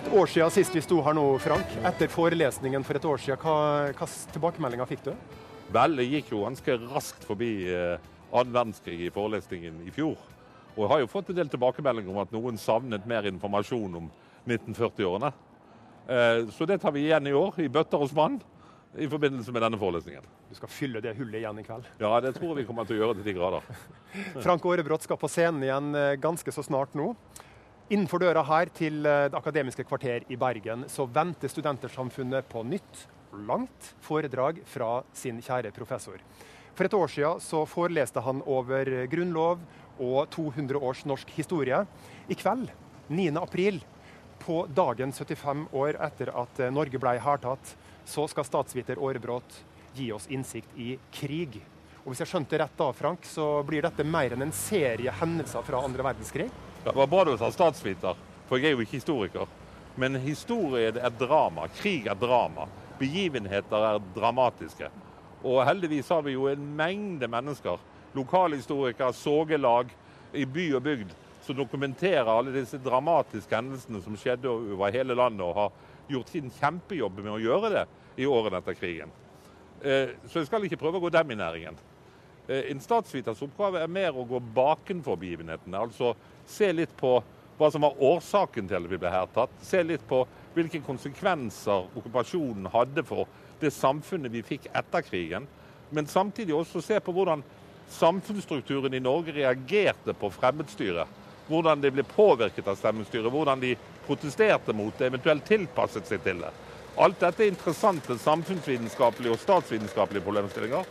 er et år siden sist vi sto her nå, Frank. Etter forelesningen for et år siden, hva slags tilbakemeldinger fikk du? Vel, jeg gikk jo ganske raskt forbi eh, annen verdenskrig i forelesningen i fjor. Og jeg har jo fått en del tilbakemeldinger om at noen savnet mer informasjon om 1940-årene. Eh, så det tar vi igjen i år, i bøtter og spann, i forbindelse med denne forelesningen. Du skal fylle det hullet igjen i kveld. Ja, det tror jeg vi kommer til å gjøre til de grader. Frank Aarebrot skal på scenen igjen eh, ganske så snart nå. Innenfor døra her til eh, Det akademiske kvarter i Bergen så venter Studentersamfunnet på nytt, langt foredrag fra sin kjære professor. For et år siden så foreleste han over grunnlov og 200 års norsk historie. I kveld, 9. april, på dagen 75 år etter at eh, Norge ble hærtatt, så skal statsviter Aarebrot gi oss innsikt i krig. Og Hvis jeg skjønte rett da, Frank, så blir dette mer enn en serie hendelser fra andre verdenskrig? Det var bra du sa statsviter, for jeg er jo ikke historiker. Men historie er drama. Krig er drama. Begivenheter er dramatiske. Og heldigvis har vi jo en mengde mennesker, lokalhistorikere, sågelag i by og bygd, som dokumenterer alle disse dramatiske hendelsene som skjedde over hele landet, og har gjort sin kjempejobb med å gjøre det i årene etter krigen. Eh, Så jeg skal ikke prøve å gå dem i næringen. Eh, En statsviters oppgave er mer å gå bakenfor begivenhetene. Altså se litt på hva som var årsaken til at vi ble hertatt. Se litt på hvilke konsekvenser okkupasjonen hadde for det samfunnet vi fikk etter krigen. Men samtidig også se på hvordan samfunnsstrukturen i Norge reagerte på fremmedstyret. Hvordan de ble påvirket av fremmedstyret, hvordan de protesterte mot det, eventuelt tilpasset seg til det. Alt dette er interessante samfunnsvitenskapelige og statsvitenskapelige problemstillinger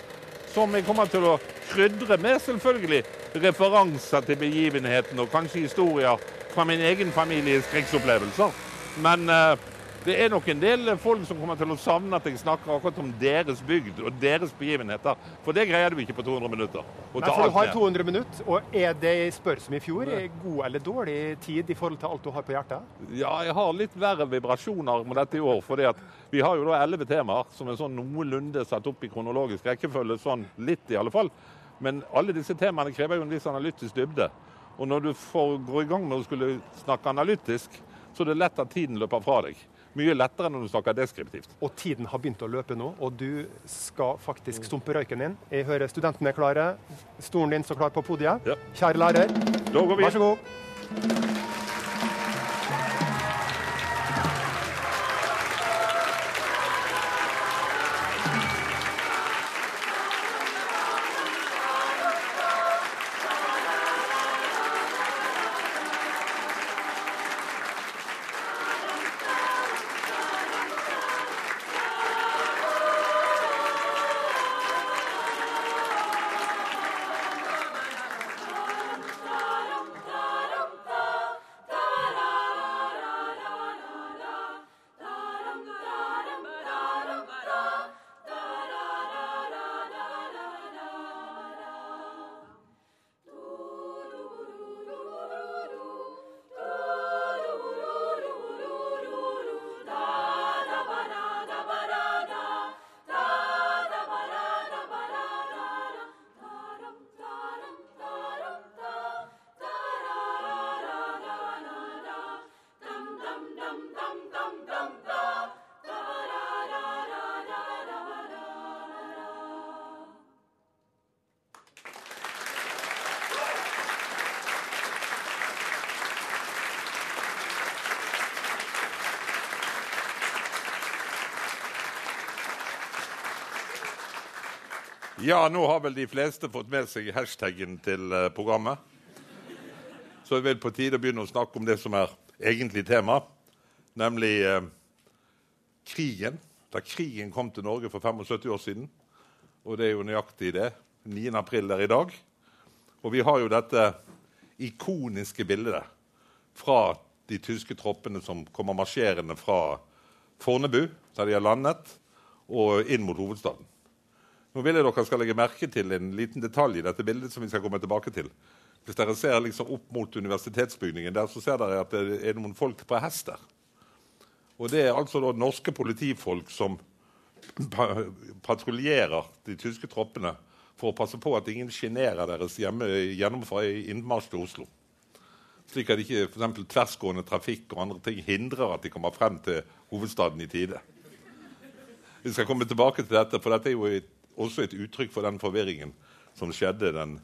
som jeg kommer til å krydre med selvfølgelig referanser til begivenheten og kanskje historier fra min egen families krigsopplevelser. Men eh, det er nok en del folk som kommer til å savne at jeg snakker akkurat om deres bygd og deres begivenheter. For det greier du ikke på 200 minutter. Nei, for du har 200 minutter, og er det spør som i fjor, er god eller dårlig tid i forhold til alt du har på hjertet? Ja, jeg har litt verre vibrasjoner med dette i år. fordi vi har jo da elleve temaer som er sånn noenlunde satt opp i kronologisk rekkefølge. Sånn litt, i alle fall. Men alle disse temaene krever jo en viss analytisk dybde. Og når du får gå i gang med å skulle snakke analytisk, så er det lett at tiden løper fra deg. Mye lettere enn når du snakker deskriptivt. Og tiden har begynt å løpe nå, og du skal faktisk stumpe røyken din. Jeg hører studentene er klare. Stolen din står klar på podiet. Ja. Kjære lærer, Da går vi vær så god. Ja, nå har vel de fleste fått med seg hashtaggen til eh, programmet. Så er vel på tide å begynne å snakke om det som er egentlig tema, nemlig eh, krigen. Da krigen kom til Norge for 75 år siden. Og det er jo nøyaktig det. 9. april er i dag. Og vi har jo dette ikoniske bildet fra de tyske troppene som kommer marsjerende fra Fornebu, der de har landet, og inn mot hovedstaden. Nå vil jeg dere skal legge merke til en liten detalj i dette bildet. som vi skal komme tilbake til. Hvis dere ser liksom opp mot universitetsbygningen, der så ser dere at det er noen folk på hester. Og Det er altså da norske politifolk som pa patruljerer de tyske troppene for å passe på at ingen sjenerer deres hjemme gjennomfra innmarsj til Oslo. Slik at ikke for tversgående trafikk og andre ting hindrer at de kommer frem til hovedstaden i tide. Vi skal komme tilbake til dette, for dette er jo et, også et uttrykk for den forvirringen som skjedde den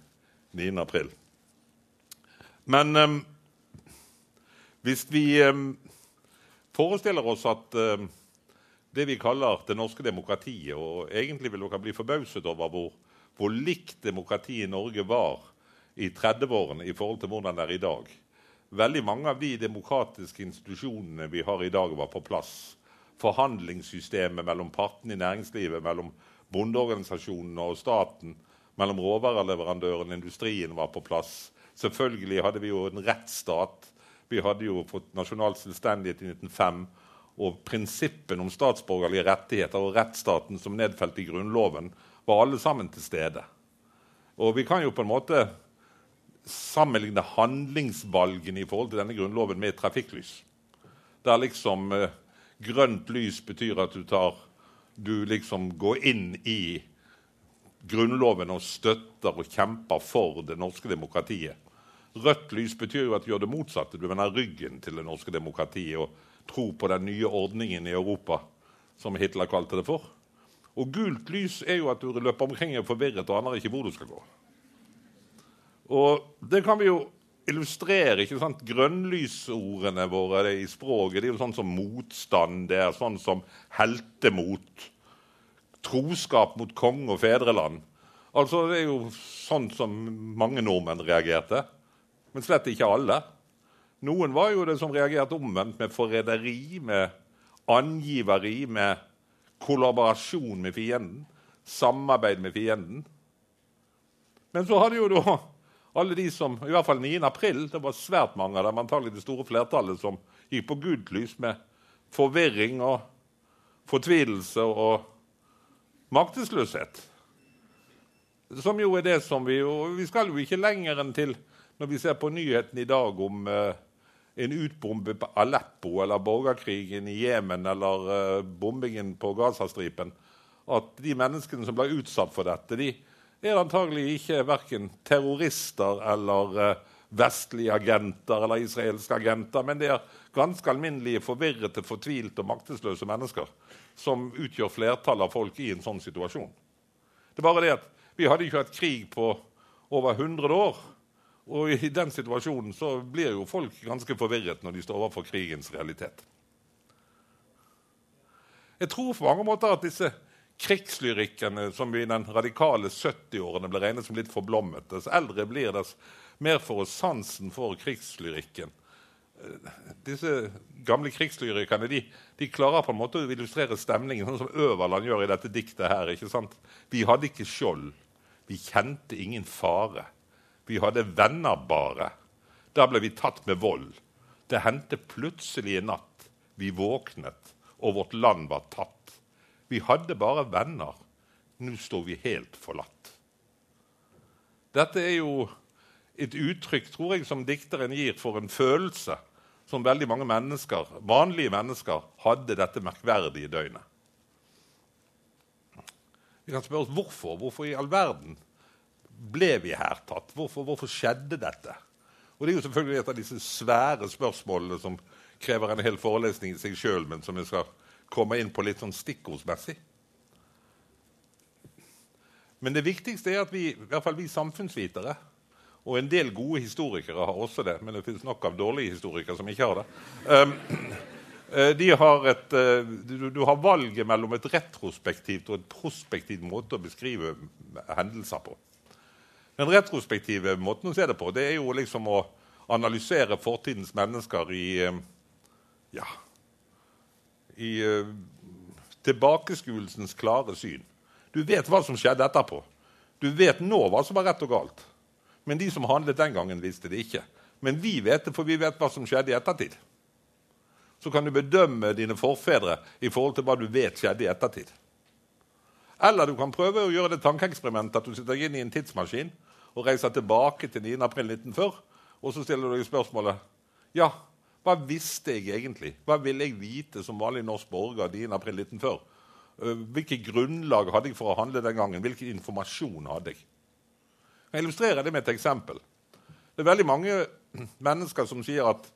9. april. Men um, hvis vi um, forestiller oss at um, det vi kaller det norske demokratiet Og egentlig vil dere bli forbauset over hvor, hvor likt demokratiet i Norge var i 30-årene i forhold til hvordan det er i dag. Veldig mange av de demokratiske institusjonene vi har i dag, var på plass. Forhandlingssystemet mellom partene i næringslivet, mellom bondeorganisasjonene og staten, mellom råvareleverandøren og industrien var på plass. Selvfølgelig hadde vi jo en rettsstat. Vi hadde jo fått nasjonal selvstendighet i 1905 og prinsippene om statsborgerlige rettigheter og rettsstaten som nedfelt i Grunnloven, var alle sammen til stede. Og vi kan jo på en måte sammenligne handlingsvalgene i forhold til denne grunnloven med trafikklys. Der liksom eh, grønt lys betyr at du tar Du liksom går inn i Grunnloven og støtter og kjemper for det norske demokratiet. Rødt lys betyr jo at du gjør det motsatte. Du vender ryggen til det norske demokratiet. og tror på den nye ordningen i Europa, som Hitler kalte det for. Og gult lys er jo at du løper omkring og er forvirret og aner ikke hvor du skal gå. Og det kan vi jo illustrere. ikke sant? Grønnlysordene våre i språket det er jo sånn som motstand, det er sånn som heltemot, troskap mot konge og fedreland. Altså, Det er jo sånn som mange nordmenn reagerte, men slett ikke alle. Noen var jo det som reagerte omvendt, med forræderi, med angiveri, med kollaborasjon med fienden, samarbeid med fienden. Men så hadde jo da alle de som I hvert fall 9. april det var svært mange av dem, antagelig det store flertallet, som gikk på gult lys med forvirring og fortvilelse og maktesløshet. Som jo er det som vi Og vi skal jo ikke lenger enn til når vi ser på nyheten i dag om eh, en utbombe på Aleppo eller borgerkrigen i Jemen eller uh, bombingen på Gazastripen, at de menneskene som ble utsatt for dette, de er antagelig ikke verken terrorister eller uh, vestlige agenter eller israelske agenter, men det er ganske alminnelige, forvirrete, fortvilte og maktesløse mennesker som utgjør flertallet av folk i en sånn situasjon. Det er bare det at Vi hadde ikke hatt krig på over 100 år. Og i den situasjonen så blir jo folk ganske forvirret når de står overfor krigens realitet. Jeg tror på mange måter at disse krigslyrikkene som i den radikale 70-årene ble regnet som litt forblommet, dess eldre blir, dess mer får oss sansen for krigslyrikken. Disse gamle krigslyrikkene de, de, klarer på en måte å illustrere stemningen, sånn som Øverland gjør i dette diktet her. ikke sant? Vi hadde ikke skjold. Vi kjente ingen fare. Vi hadde venner bare. Da ble vi tatt med vold. Det hendte plutselig i natt. Vi våknet, og vårt land var tatt. Vi hadde bare venner. Nå står vi helt forlatt. Dette er jo et uttrykk tror jeg, som dikteren gir for en følelse som veldig mange mennesker, vanlige mennesker hadde dette merkverdige døgnet. Vi kan spørre oss hvorfor. Hvorfor i all verden ble vi her tatt? Hvorfor, hvorfor, skjedde dette? Og Det er jo selvfølgelig et av disse svære spørsmålene som krever en hel forelesning i seg sjøl, men som jeg skal komme inn på litt sånn stikkordsmessig. Men det viktigste er at vi, i hvert fall vi samfunnsvitere, og en del gode historikere har også det, men det finnes nok av dårlige historikere som ikke har det. Um, de har et, uh, du, du, har valget mellom et retrospektivt og et prospektivt måte å beskrive hendelser på. Den retrospektive måten å se det på det er jo liksom å analysere fortidens mennesker i eh, ja, i uh, tilbakeskuelsens klare syn. Du vet hva som skjedde etterpå. Du vet nå hva som var rett og galt. Men de som handlet den gangen, visste det ikke. Men vi vet det, for vi vet hva som skjedde i ettertid. Så kan du bedømme dine forfedre i forhold til hva du vet skjedde i ettertid. Eller du kan prøve å gjøre det tankeeksperimentet at du sitter inn i en tidsmaskin og reiser tilbake til 9.4.1940, og så stiller du deg spørsmålet Ja, hva visste jeg egentlig? Hva ville jeg vite som vanlig norsk borger 9.4.1940? før? hvilket grunnlag hadde jeg for å handle den gangen? Hvilken informasjon hadde jeg? Jeg illustrerer det med et eksempel. Det er veldig mange mennesker som sier at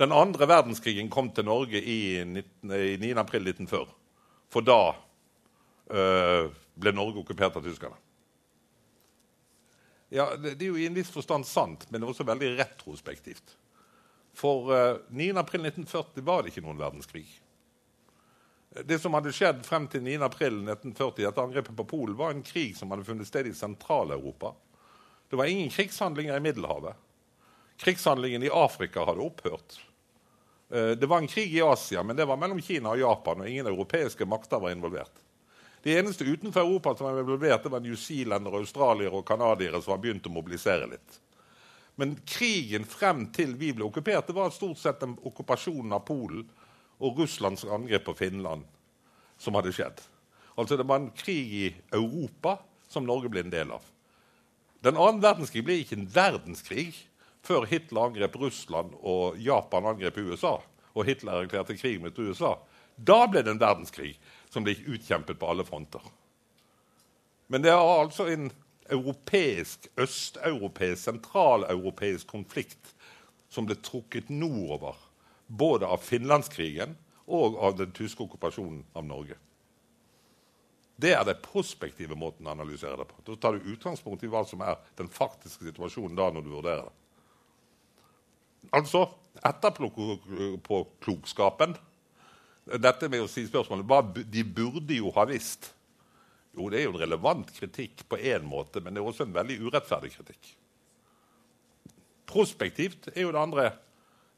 den andre verdenskrigen kom til Norge i, 19, 9. april 1940. For da øh, ble Norge okkupert av tyskerne. Ja, det, er jo i en viss forstand sant, men det er også veldig retrospektivt. For uh, 9. april 1940 var det ikke noen verdenskrig. Det som hadde skjedd frem til 9. april 1940, dette angrepet på Polen, var en krig som hadde funnet sted i Sentral-Europa. Det var ingen krigshandlinger i Middelhavet. Krigshandlingen i Afrika hadde opphørt. Eh, det var en krig i Asia, men det var mellom Kina og Japan, og ingen europeiske makter var involvert. De eneste utenfor Europa som var involvert, det var New Zealander, australiere og canadiere som hadde begynt å mobilisere litt. Men krigen frem til vi ble okkupert, det var stort sett den okkupasjonen av Polen og Russlands angrep på Finland som hadde skjedd. Altså Det var en krig i Europa som Norge ble en del av. Den annen verdenskrig ble ikke en verdenskrig før Hitler angrep Russland og Japan angrep USA. Og Hitler erklærte krig mot USA. Da ble det en verdenskrig som ble utkjempet på alle fronter. Men det er altså en europeisk, østeuropeisk, sentraleuropeisk konflikt som ble trukket nordover både av finlandskrigen og av den tyske okkupasjonen av Norge. Det er den prospektive måten å analysere det på. Da tar du utgangspunkt i hva som er den faktiske situasjonen da når du vurderer det. Altså etterpåklokskapen Dette med å si spørsmålet hva de burde jo ha visst. Jo, det er jo en relevant kritikk på én måte, men det er også en veldig urettferdig kritikk. Prospektivt er jo det andre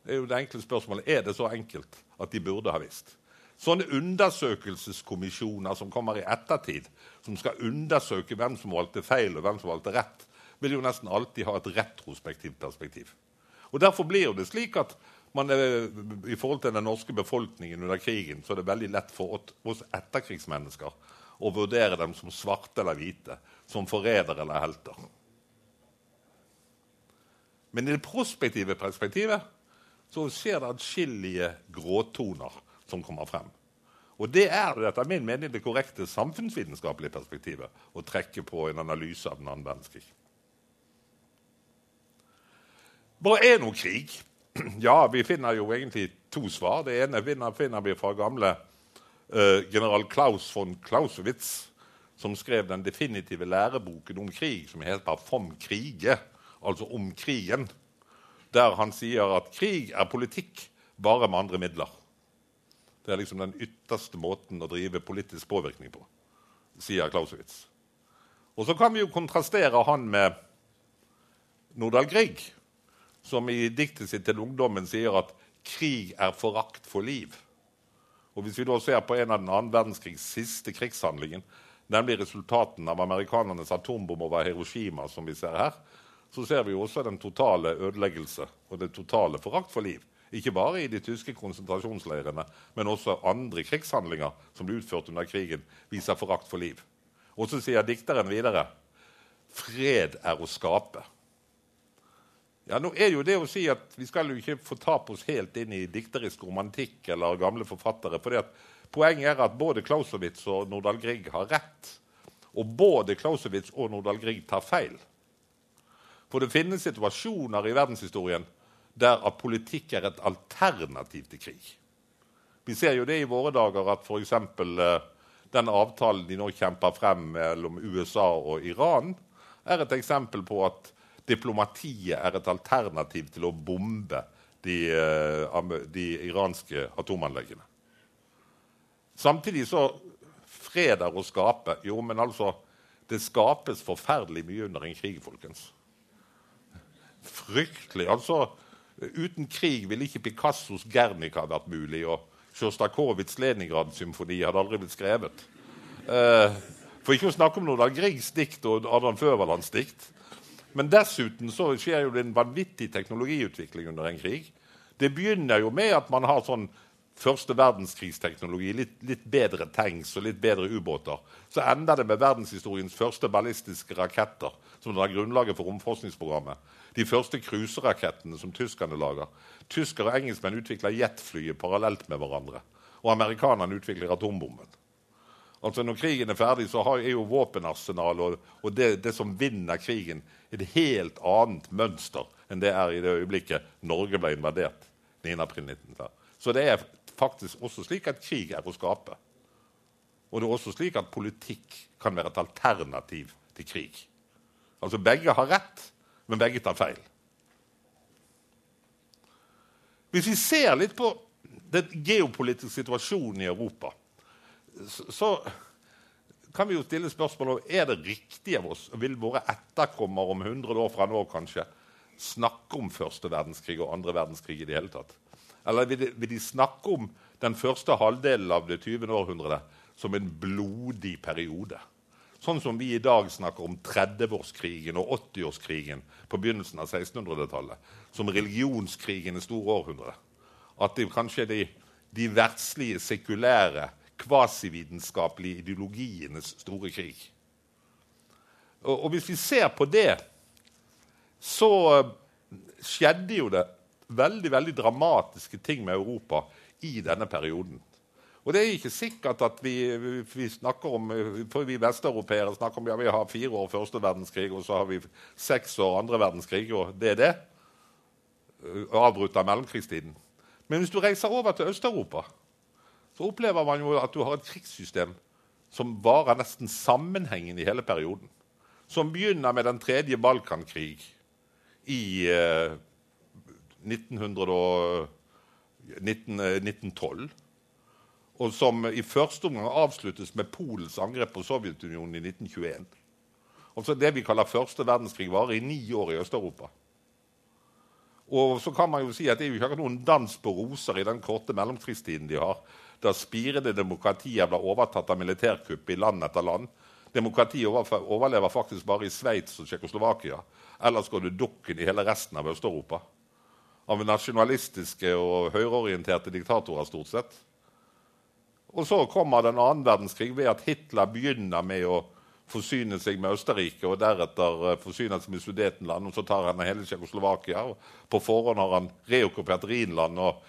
det er jo det enkle spørsmålet er det så enkelt at de burde ha visst. Sånne undersøkelseskommisjoner som kommer i ettertid, som skal undersøke hvem som valgte feil og hvem som valgte rett, vil jo nesten alltid ha et retrospektivt perspektiv. Og Derfor blir jo det slik at man er, i forhold til den norske befolkningen under krigen så er det veldig lett for oss etterkrigsmennesker å vurdere dem som svarte eller hvite, som forrædere eller helter. Men i det prospektive perspektivet så skjer det atskillige gråtoner som kommer frem. Og det er etter min mening det korrekte samfunnsvitenskapelige perspektivet å trekke på en analyse av den andre verdenskrig. Hva er nå krig? Ja, vi finner jo egentlig to svar. Det ene finner vi fra gamle general Klaus von Clausewitz, som skrev den definitive læreboken om krig, som heter 'Vom krige', altså om krigen der han sier at krig er politikk, bare med andre midler. Det er liksom den ytterste måten å drive politisk påvirkning på, sier Clausewitz. Og så kan vi jo kontrastere han med Nordahl Grieg, som i diktet sitt til ungdommen sier at krig er forakt for liv. Og Hvis vi da ser på en av den annen verdenskrigs siste krigshandlingen, nemlig resultaten av amerikanernes atombom over Hiroshima, som vi ser her, så ser vi også den totale ødeleggelse og det totale forakt for liv. Ikke bare i de tyske konsentrasjonsleirene, men også andre krigshandlinger som ble utført under krigen, viser forakt for liv. Og så sier dikteren videre fred er å skape. Ja, nå er jo det å si at Vi skal jo ikke fortape oss helt inn i dikterisk romantikk eller gamle forfattere. for Poenget er at både Clausewitz og Nordahl Grieg har rett. Og både Clausewitz og Nordahl Grieg tar feil. For det finnes situasjoner i verdenshistorien der at politikk er et alternativ til krig. Vi ser jo det i våre dager at f.eks. Eh, den avtalen de nå kjemper frem mellom USA og Iran, er et eksempel på at diplomatiet er et alternativ til å bombe de, eh, de iranske atomanleggene. Samtidig så Fred er å skape. Jo, men altså Det skapes forferdelig mye under en krig, folkens fryktelig. Altså, Uten krig ville ikke Picassos 'Gernica' vært mulig. Og Sjostakovitsj 'Leningrad-symfoni' hadde aldri blitt skrevet. Eh, for ikke å snakke om Nordahl Griegs dikt og Adrian Føverlands dikt. Men dessuten så skjer jo det en vanvittig teknologiutvikling under en krig. Det begynner jo med at man har sånn første verdenskrigsteknologi, litt, litt, bedre tanks og litt bedre ubåter, så ender det med verdenshistoriens første ballistiske raketter, som er grunnlaget for romforskningsprogrammet. De første cruiserakettene som tyskerne lager. Tyskere og engelskmenn utvikler jetflyet parallelt med hverandre. Og amerikanerne utvikler atombomben. Altså Når krigen er ferdig, så er jo våpenarsenalet og, og det, det som vinner krigen, et helt annet mønster enn det er i det øyeblikket Norge ble invadert 9.4.1940. Så det er faktisk også slik at krig er å skape. Og det er også slik at politikk kan være et alternativ til krig. Altså begge har rett, men begge tar feil. Hvis vi ser litt på den geopolitiske situasjonen i Europa, så, så kan vi jo stille spørsmål om er det riktig av oss, og vil våre etterkommere om 100 år fra nå kanskje snakke om første verdenskrig og andre verdenskrig i det hele tatt? Eller vil de, vil de snakke om den første halvdelen av det 20. århundret som en blodig periode? Sånn som vi i dag snakker om 30-årskrigen og 80-årskrigen på begynnelsen av 1600-tallet. Som religionskrigen i store århundre. At det kanskje de, de verdslige, sekulære kvasivitenskapelige ideologienes store krig. Og, og, hvis vi ser på det, så eh, skjedde jo det veldig, veldig dramatiske ting med Europa i denne perioden. Og det er ikke sikkert at vi, vi snakker om for vi vesteuropeere snakker om ja, vi har fire år første verdenskrig, og så har vi seks år andre verdenskrig, og det er det. Avbrutt av mellomkrigstiden. Men hvis du reiser over til Øst-Europa, så opplever man jo at du har et krigssystem som varer nesten sammenhengende i hele perioden. Som begynner med den tredje Balkankrig i eh, 1900 19, 1912. Og som i første omgang avsluttes med Polens angrep på Sovjetunionen i 1921. Altså Det vi kaller første verdenskrig, varer i ni år i Øst-Europa. Og så kan man jo si at Det er jo ikke noen dans på roser i den korte mellomkrigstiden de har da spirende demokratier ble overtatt av militærkupp i land etter land. Demokratiet overlever faktisk bare i Sveits og Tsjekkoslovakia. Ellers går det dukken i hele resten av Øst-Europa. Av nasjonalistiske og høyreorienterte diktatorer, stort sett. Og så kommer den annen verdenskrig ved at Hitler begynner med å forsyne seg med Østerrike, og deretter uh, forsyne seg med Sudetenland. Og så tar han hele Tsjekkoslovakia. På forhånd har han reokkupert Rhinland og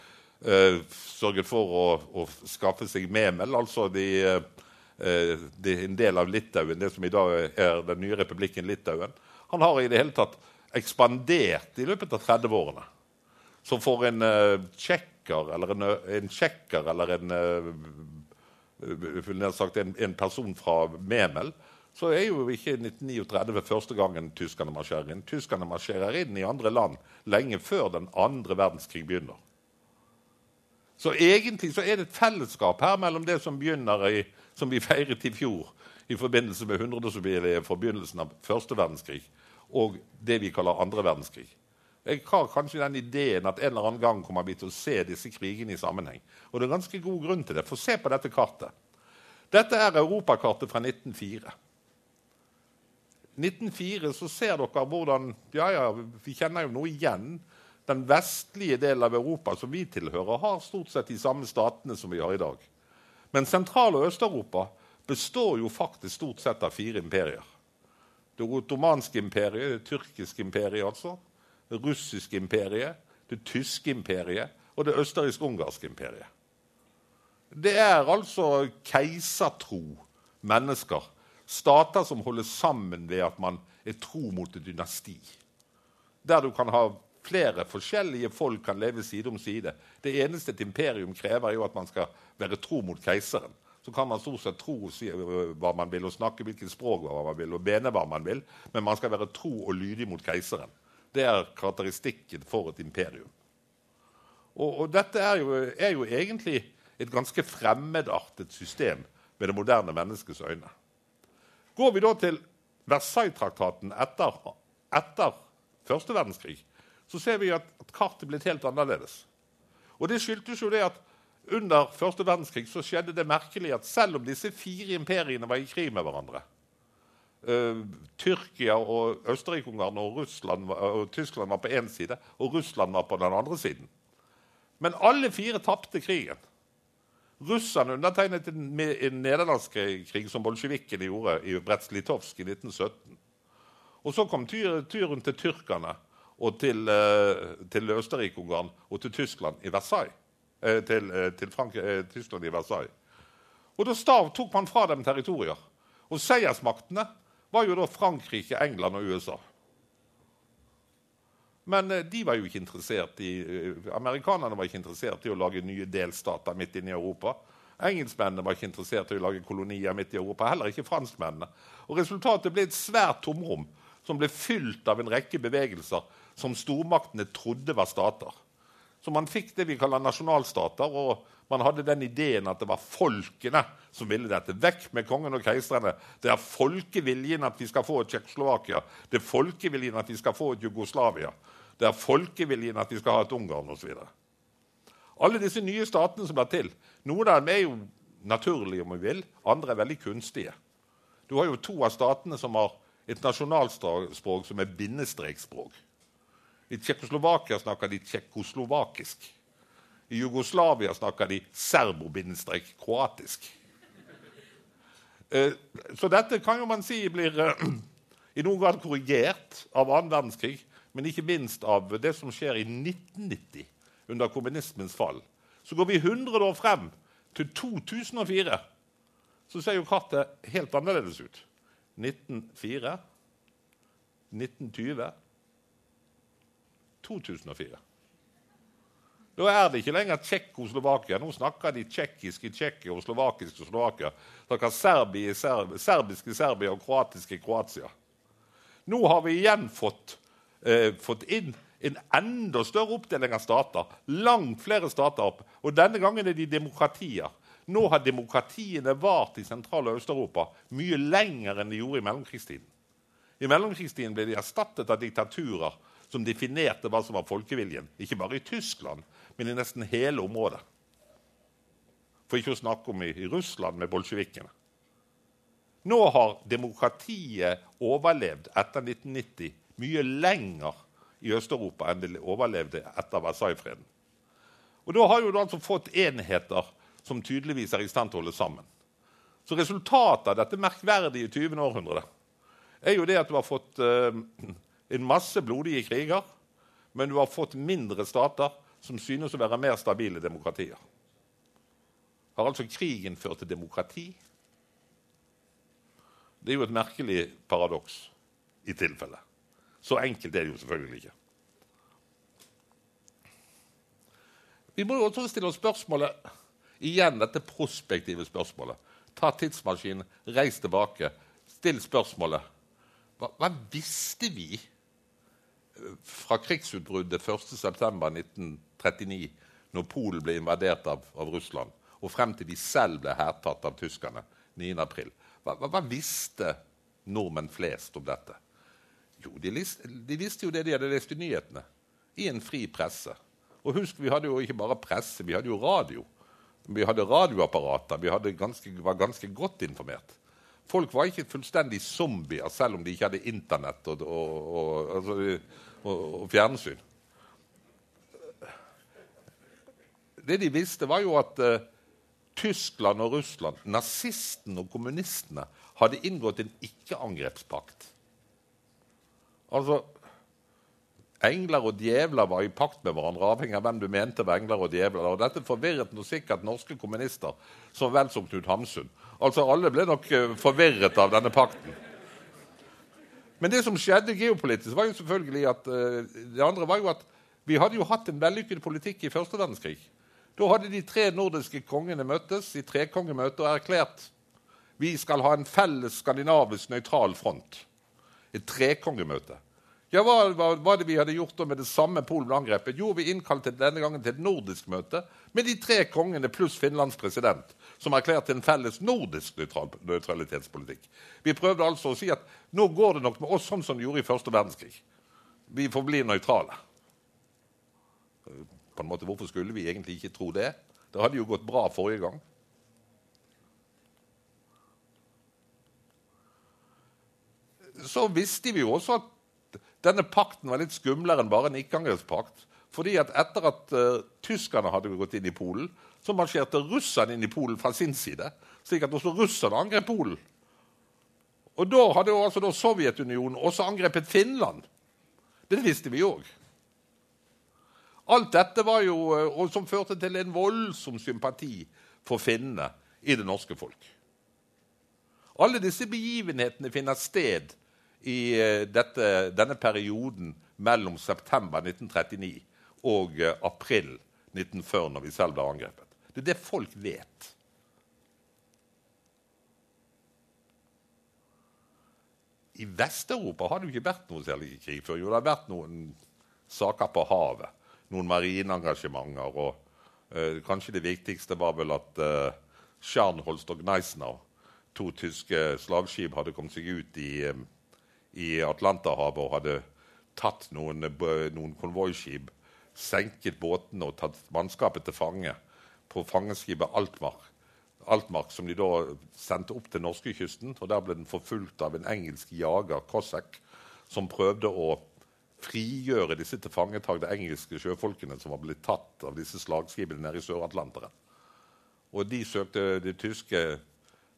uh, sørget for å, å, skaffe seg Memel, altså de, uh, de, en del av Litauen, det som i dag er den nye republikken Litauen. Han har i det hele tatt ekspandert i løpet av 30-årene. Så for en uh, eller en, en tsjekker eller en, sagt, en, en person fra Memel så er jo ikke 1939 første gangen tyskerne marsjerer inn. Tyskerne marsjerer inn i andre land lenge før den andre verdenskrig begynner. Så egentlig så er det et fellesskap her mellom det som begynner i, som vi feiret i fjor i forbindelse med 100-årsjubileet for begynnelsen av første verdenskrig, og det vi kaller andre verdenskrig. Jeg har kanskje den ideen at en eller annen gang kommer vi til å se disse krigene i sammenheng. Og det er ganske god grunn til det. For se på dette kartet. Dette er europakartet fra 1904. 1904 så ser dere hvordan ja, ja, Vi kjenner jo noe igjen den vestlige delen av Europa som vi tilhører, har stort sett de samme statene som vi har i dag. Men Sentral- og Øst-Europa består jo faktisk stort sett av fire imperier. Det ottomanske imperiet, det tyrkiske imperiet, altså, det russiske imperiet, det tyske imperiet og det østerriksk-ungarske imperiet. Det er altså keisertro mennesker. Stater som holder sammen ved at man er tro mot et dynasti. Der du kan ha flere forskjellige folk kan leve side om side. Det eneste et imperium krever, er jo at man skal være tro mot keiseren. Så kan man stort sett tro si hva man vil, og snakke hvilket språk man vil, og mene hva man vil, men man skal være tro og lydig mot keiseren. Det er karakteristikken for et imperium. Og, og dette er jo, er jo, egentlig et ganske fremmedartet system med det moderne menneskets øyne. Går vi da til Versailles-traktaten etter, etter første verdenskrig, så ser vi at, at kartet blitt helt annerledes. Og Det skyldtes jo det at under første verdenskrig så skjedde det merkelig at selv om disse fire imperiene var i krig med hverandre uh, Tyrkia og Østerrike-Ungarn og, og Tyskland var på én side, og Russland var på den andre siden. Men alle fire tapte krigen. Russerne undertegnet en, en nederlandskrig som bolsjevikkene gjorde i Bretslitovsk i 1917. Og så kom turen til tyrkerne og til, uh, til Østerrike-Ungarn og til Tyskland i Versailles. Uh, til, uh, til Tyskland i Versailles. Og Da tok man fra dem territorier. Og seiersmaktene var jo da Frankrike, England og USA. Men eh, de var jo ikke interessert i, eh, amerikanerne var ikke interessert i å lage nye delstater midt inne i Europa. Engelskmennene var ikke interessert i å lage kolonier midt i Europa. Heller ikke franskmennene. Og Resultatet ble et svært tomrom som ble fylt av en rekke bevegelser som stormaktene trodde var stater. Så man fikk det vi kaller nasjonalstater, og man hadde den ideen at det var folkene som ville dette. Vekk med kongen og keiserne. Det er folkeviljen at vi skal få et Tsjekkoslovakia. Det er folkeviljen at vi skal få et Jugoslavia. Det er folkeviljen at vi skal ha et Ungarn osv. Alle disse nye statene som blir til, noen av dem er jo naturlige, om vi vil. Andre er veldig kunstige. Du har jo to av statene som har et nasjonalspråk som er bindestrekspråk. I Tsjekkoslovakia snakker de tsjekkoslovakisk. I Jugoslavia snakker de serbo-kroatisk. Eh, så dette kan jo man si blir eh, i noen grad korrigert av annen verdenskrig, men ikke minst av det som skjer i 1990, under kommunismens fall. Så går vi 100 år frem, til 2004, så ser jo kartet helt annerledes ut. 1904, 1920 2004. Da er det ikke lenger Tsjekkoslovakia. Nå snakker de tsjekkisk i Tsjekkia og slovakisk i Slovakia. Snakker serbi Serb serbisk i Serbia og kroatisk i Kroatia. Nå har vi igjen fått, eh, fått inn en enda større oppdeling av stater. Langt flere stater. opp. Og denne gangen er de demokratier. Nå har demokratiene vart i Sentral- og Øst-Europa mye lenger enn de gjorde i mellomkrigstiden. I mellomkrigstiden ble de erstattet av diktaturer som definerte hva som var folkeviljen. Ikke bare i Tyskland, men i nesten hele området. For ikke å snakke om i, Russland med bolsjevikene. Nå har demokratiet overlevd etter 1990 mye lenger i Øst-Europa enn det overlevde etter Versailles-freden. Og Da har du altså fått enheter som tydeligvis er i stand til å holde sammen. Så resultatet av dette merkverdige 20. århundret er jo det at du har fått uh, en masse blodige kriger, men du har fått mindre stater som synes å være mer stabile demokratier. Har altså krigen ført til demokrati? Det er jo et merkelig paradoks i tilfelle. Så enkelt er det jo selvfølgelig ikke. Vi må jo også stille oss spørsmålet igjen dette prospektive spørsmålet. Ta tidsmaskinen, reis tilbake, still spørsmålet. Hva, hva visste vi fra krigsutbruddet 1.9.1939, når Polen ble invadert av, av, Russland, og frem til de selv ble hærtatt av tyskerne 9.4. Hva, hva, hva, visste nordmenn flest om dette? Jo, de, de, visste jo det de hadde lest i nyhetene. I en fri presse. Og husk, vi hadde jo ikke bare presse, vi hadde jo radio. Vi hadde radioapparater. Vi hadde ganske, var ganske godt informert. Folk var ikke fullstendig zombier selv om de ikke hadde Internett og, og, og, altså, og fjernsyn. Det de visste, var jo at uh, Tyskland og Russland, nazistene og kommunistene, hadde inngått en ikke-angrepspakt. Altså Engler og djevler var i pakt med hverandre, avhengig av hvem du mente var engler og djevler. Og dette forvirret nå sikkert norske kommunister så vel som Knut Hamsun. Altså, Alle ble nok eh, forvirret av denne pakten. Men det som skjedde geopolitisk, var jo selvfølgelig at uh, det andre var jo at vi hadde jo hatt en vellykket politikk i første verdenskrig. Da hadde de tre nordiske kongene møttes i trekongemøte og erklært vi skal ha en felles skandinavisk nøytral front. Et trekongemøte. Ja, hva var det vi hadde gjort med det samme Polen-angrepet? Jo, vi innkalte denne gangen til et nordisk møte med de tre kongene pluss Finlands president, som erklærte en felles nordisk nøytralitetspolitikk. Vi prøvde altså å si at nå går det nok med oss sånn som det gjorde i første verdenskrig. Vi forblir nøytrale. På en måte, Hvorfor skulle vi egentlig ikke tro det? Det hadde jo gått bra forrige gang. Så visste vi jo også at denne pakten var litt skumlere enn bare en ikke-angrepspakt. Fordi at etter at uh, tyskerne hadde gått inn i Polen, så marsjerte russerne inn i Polen fra sin side. Slik at også russerne angrep Polen. Og da hadde jo altså da Sovjetunionen også angrepet Finland. Det visste vi òg. Alt dette var jo, uh, og som førte til en voldsom sympati for finnene i det norske folk. Alle disse begivenhetene finner sted i eh, dette, denne perioden mellom september 1939 og eh, april 1940, når vi selv ble angrepet. Det er det folk vet. I Vest-Europa har det jo ikke vært noe særlig krig før. Jo, det har vært noen saker på havet. Noen marineengasjementer. Og uh, kanskje det viktigste var vel at uh, Scharnholst og Gneisner, to tyske slagskip, hadde kommet seg ut i, eh, i Atlanterhavet og hadde tatt noen, noen konvoiskip, senket båtene og tatt mannskapet til fange på fangeskipet Altmark. Altmark, som de da sendte opp til norskekysten. og Der ble den forfulgt av en engelsk jager, Cossack, som prøvde å frigjøre disse tilfangetagde engelske sjøfolkene som var blitt tatt av disse slagskipene nede i Sør-Atlanteren. Og de søkte, Det tyske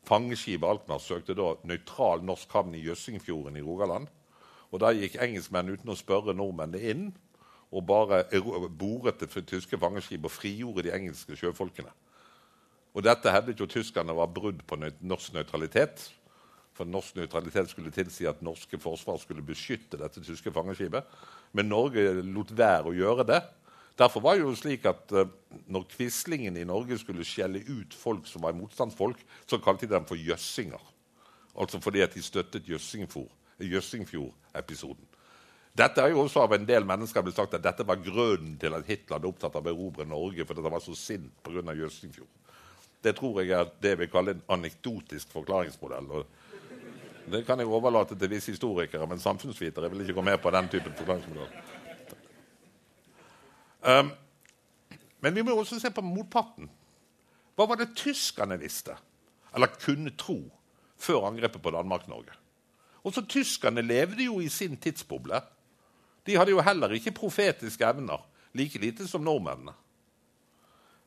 fangeskipet Altmark søkte da nøytral norsk havn i Jøssingfjorden i Rogaland. Og Da gikk engelskmenn uten å spørre nordmennene inn og bare boret det tyske fangeskip og frigjorde de engelske sjøfolkene. Og Dette hevdet jo tyskerne var brudd på norsk nøytralitet. For norsk nøytralitet skulle tilsi at norske forsvar skulle beskytte dette tyske fangeskipet. Men Norge lot være å gjøre det. Derfor var det jo slik at uh, når Quislingen i Norge skulle skjelle ut folk som var motstandsfolk, så kalte de dem for jøssinger. Altså fordi at de støttet Jøssingfjord-episoden. Dette er jo også av en del mennesker blitt sagt at dette var grunnen til at Hitler ble opptatt av å erobre Norge. fordi han var så sint pga. Jøssingfjord. Det tror jeg er det vi kaller en anekdotisk forklaringsmodell. og det kan jeg overlate til visse historikere, men samfunnsvitere vil ikke gå med på den typen forklaringsmodell. Um, men vi må også se på motparten. Hva var det tyskerne visste, eller kunne tro, før angrepet på Danmark-Norge? Også tyskerne levde jo i sin tidsboble. De hadde jo heller ikke profetiske evner, like lite som nordmennene.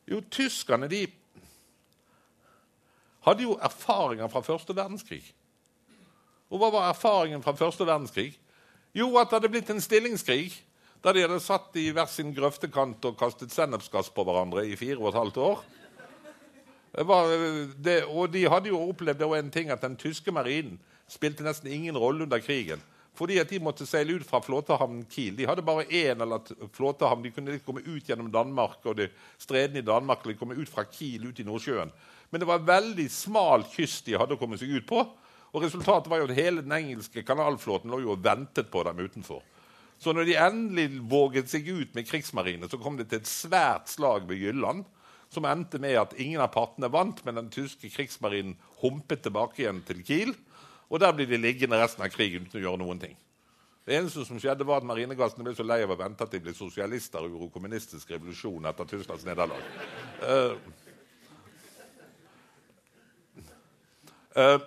Jo, tyskerne de hadde jo erfaringer fra første verdenskrig. Og hva var erfaringen fra første verdenskrig? Jo, at det hadde blitt en stillingskrig der de hadde satt i hver sin grøftekant og kastet sennepsgass på hverandre i fire og et halvt år. Det, og de hadde jo opplevd en ting at den tyske marinen spilte nesten ingen rolle under krigen fordi at de måtte seile ut fra flåtehavnen Kiel. De hadde bare én eller flåtehavn. De kunne komme ut gjennom Danmark og de stredene i Danmark, eller komme ut fra Kiel ut i Nordsjøen. Men det var veldig smal kyst de hadde å komme seg ut på. Og resultatet var jo at hele den engelske kanalflåten lå jo og ventet på dem utenfor. Så når de endelig våget seg ut med krigsmarine, så kom det til et svært slag ved Jylland, som endte med at ingen av partene vant, men den tyske krigsmarinen humpet tilbake igjen til Kiel. Og der blir de liggende resten av krigen uten å gjøre noen ting. Det eneste som skjedde var at Marinegassene ble så lei av å vente at de ble sosialister og gjorde kommunistisk revolusjon etter Tysklands nederlag. Uh, uh,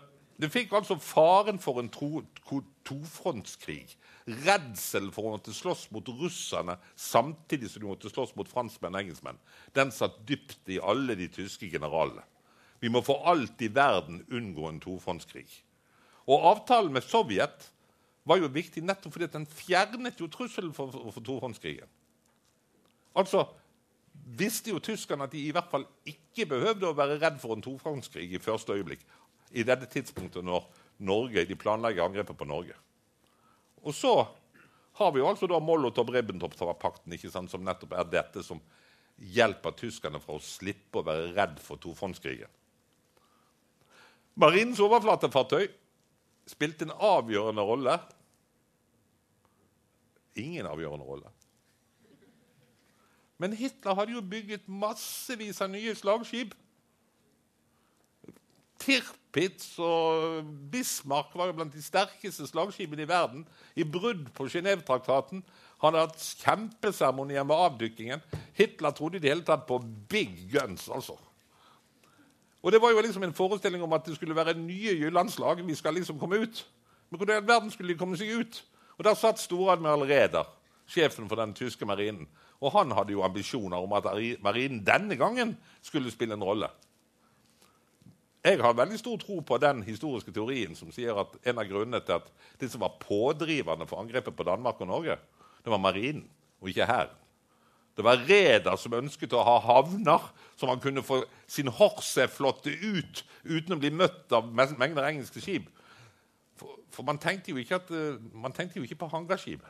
det fikk altså faren for en tro, tofrontskrig. Redsel for å måtte slåss mot russerne samtidig som de måtte slåss mot franskmenn og engelskmenn. Den satt dypt i alle de tyske generalene. Vi må for alt i verden unngå en tofrontskrig. Og avtalen med Sovjet var jo viktig nettopp fordi den fjernet jo trusselen for, for, tohåndskrigen. Altså visste jo tyskerne at de i hvert fall ikke behøvde å være redd for en tofrontskrig i første øyeblikk. I dette tidspunktet når Norge, de planlegger angrepet på Norge. Og så har vi jo altså da Molotov-Ribbentrop-pakten, som nettopp er dette som hjelper tyskerne fra å slippe å være redd for tofondskrigen. Marinens overflatefartøy spilte en avgjørende rolle. Ingen avgjørende rolle. Men Hitler hadde jo bygget massevis av nye slagskip. Tirpitz og Bismarck var jo blant de sterkeste slagskipene i verden. I brudd på Genéve-traktaten. Han hadde hatt kjempeseremonier med avdykkingen. Hitler trodde i det hele tatt på big guns. altså. Og Det var jo liksom en forestilling om at det skulle være nye Jyllandslag. Vi skal liksom komme ut. Men hvordan i verden skulle de komme seg ut? Og Der satt storadmiral Reder, sjefen for den tyske marinen. Og han hadde jo ambisjoner om at marinen denne gangen skulle spille en rolle. Jeg har veldig stor tro på den historiske teorien som sier at en av grunnene til at de som var pådrivende for angrepet på Danmark og Norge, det var marinen og ikke hæren. Det var Reder som ønsket å ha havner så man kunne få sin Horse-flåtte ut uten å bli møtt av mengder engelske skip. For, for man, tenkte at, uh, man, tenkte jo ikke på hangarskipet.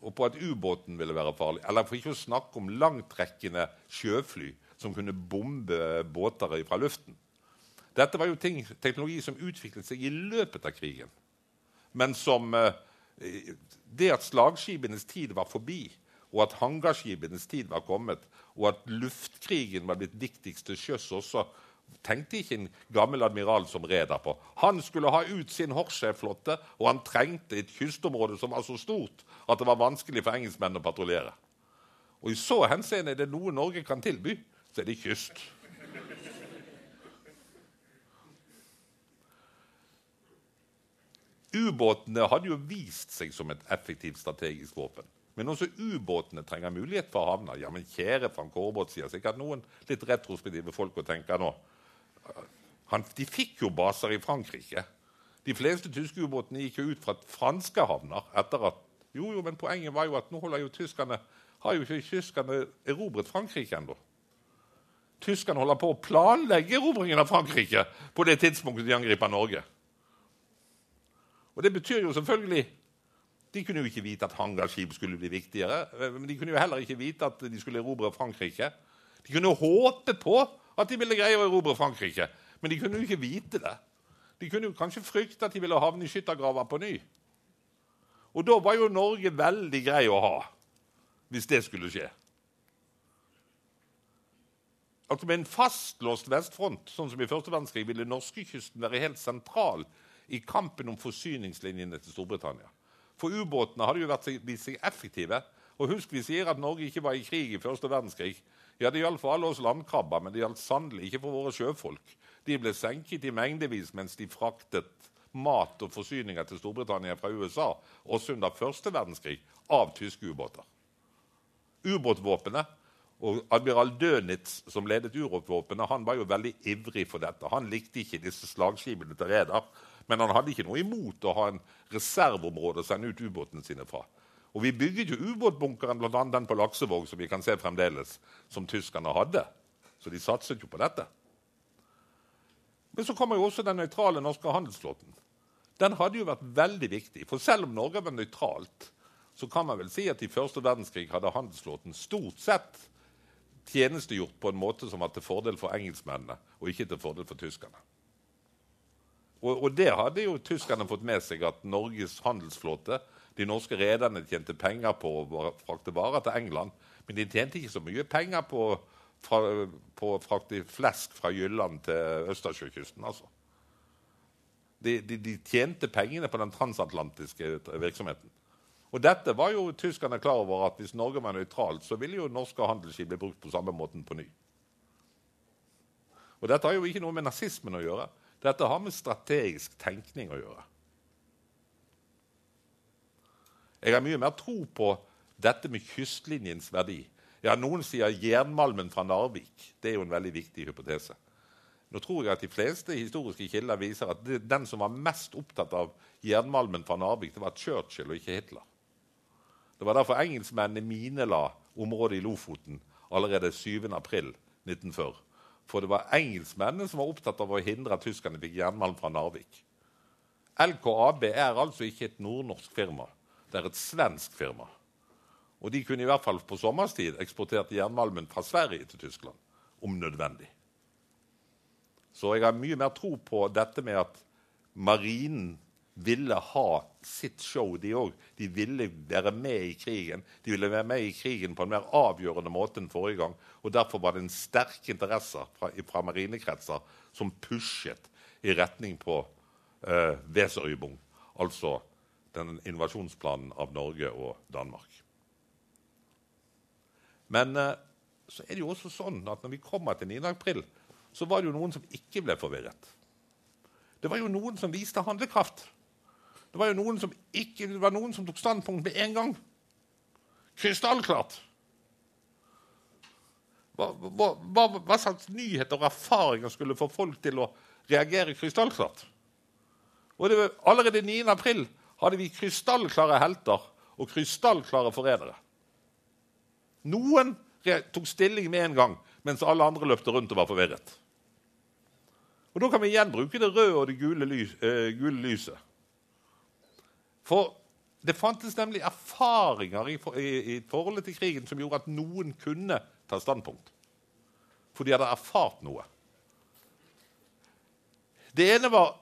og på at ubåten ville være farlig. Eller for ikke å snakke om langtrekkende sjøfly som kunne bombe båter fra luften. Dette var jo ting, teknologi som utviklet seg i løpet av krigen. Men som eh, det at slagskipenes tid var forbi, og at hangarskipenes tid var kommet, og at luftkrigen var blitt viktigst til sjøs også, tenkte ikke en gammel admiral som reder på. Han skulle ha ut sin Horse-flåte, og han trengte et kystområde som var så stort at det var vanskelig for engelskmennene å patruljere. Og I så henseende er det noe Norge kan tilby, så er det kyst. Ubåtene hadde jo vist seg som et effektivt strategisk våpen. Men også ubåtene trenger mulighet for å havne. Ja, men kjære Frank Aarebrot, sier sikkert noen litt retrospektive folk og tenker nå. Han, de fikk jo baser i Frankrike. De fleste tyske ubåtene gikk jo ut fra franske havner etter at Jo, jo, men poenget var jo at nå holder jo tyskerne har jo ikke tyskerne erobret Frankrike ennå. Tyskerne holder på å planlegge erobringen av Frankrike på det tidspunktet de angriper Norge. Og det betyr jo selvfølgelig De kunne jo ikke vite at hangarskip skulle bli viktigere. Men de kunne jo heller ikke vite at de skulle erobre Frankrike. De kunne håpe på at de ville greie å erobre Frankrike, men de kunne jo ikke vite det. De kunne jo kanskje frykte at de ville havne i skyttergraver på ny. Og da var jo Norge veldig grei å ha, hvis det skulle skje. Altså Med en fastlåst vestfront, sånn som i første verdenskrig, ville norskekysten være helt sentral i kampen om forsyningslinjene til Storbritannia. For ubåtene hadde jo vært, vist seg effektive. Og husk vi sier at Norge ikke var i krig i første verdenskrig. Ja, Det gjaldt for alle oss landkrabber, men det gjaldt sannelig ikke for våre sjøfolk. De ble senket i mengdevis mens de fraktet mat og forsyninger til Storbritannia fra USA, også under første verdenskrig, av tyske ubåter. Ubåtvåpenet og admiral Dönitz, som ledet ubåtvåpenet, han var jo veldig ivrig for dette. Han likte ikke disse slagskipene til Reder. Men han hadde ikke noe imot å ha en reserveområde å sende ut ubåtene sine fra. Og Vi bygget jo ubåtbunkeren, bl.a. den på Laksevåg, som vi kan se fremdeles, som tyskerne hadde. Så de satset jo på dette. Men så kommer jo også den nøytrale norske handelsflåten. Den hadde jo vært veldig viktig. For selv om Norge var nøytralt, så kan man vel si at i første verdenskrig hadde handelsflåten stort sett tjenestegjort på en måte som var til fordel for engelskmennene, og ikke til fordel for tyskerne. Og, og, det hadde jo tyskerne fått med seg, at Norges handelsflåte De norske rederne tjente penger på å frakte varer til England, men de tjente ikke så mye penger på, fra, på å frakte flesk fra Jylland til Østersjøkysten. altså. De, de, de, tjente pengene på den transatlantiske virksomheten. Og dette var jo tyskerne klar over at hvis Norge var nøytralt, så ville jo norske handelsskip bli brukt på samme måten på ny. Og dette har jo ikke noe med nazismen å gjøre. Dette har med strategisk tenkning å gjøre. Jeg har mye mer tro på dette med kystlinjens verdi. Ja, Noen sier jernmalmen fra Narvik. Det er jo en veldig viktig hypotese. Nå tror jeg at De fleste historiske kilder viser at den som var mest opptatt av jernmalmen fra Narvik, det var Churchill og ikke Hitler. Det var derfor engelskmennene minela området i Lofoten allerede 7.4.1940. For det var engelskmennene som var opptatt av å hindre at tyskerne fikk jernmalm fra Narvik. LKAB er altså ikke et nordnorsk firma. Det er et svensk firma. Og de kunne i hvert fall på sommerstid eksportert jernmalmen fra Sverige til Tyskland, om nødvendig. Så jeg har mye mer tro på dette med at marinen ville ha sitt show, de òg. De ville være med i krigen. De ville være med i krigen på en mer avgjørende måte enn forrige gang. Og Derfor var det en sterk interesse fra, fra marinekretser som pushet i retning på uh, Weserübung, altså den invasjonsplanen av Norge og Danmark. Men uh, så er det jo også sånn at når vi kommer til 9. april, så var det jo noen som ikke ble forvirret. Det var jo noen som viste handlekraft. Det var jo noen som, ikke, det var noen som tok standpunkt med en gang. Krystallklart. Hva, hva, hva, hva, slags nyheter og erfaringer skulle få folk til å reagere krystallklart? Og det, Allerede 9. april hadde vi krystallklare helter og krystallklare forrædere. Noen tok stilling med en gang, mens alle andre løpte rundt og var forvirret. Og Da kan vi igjen bruke det røde og det gule, lys, eh, gule lyset. For Det fantes nemlig erfaringer i, i, i forholdet til krigen som gjorde at noen kunne ta standpunkt. For de hadde erfart noe. Det ene var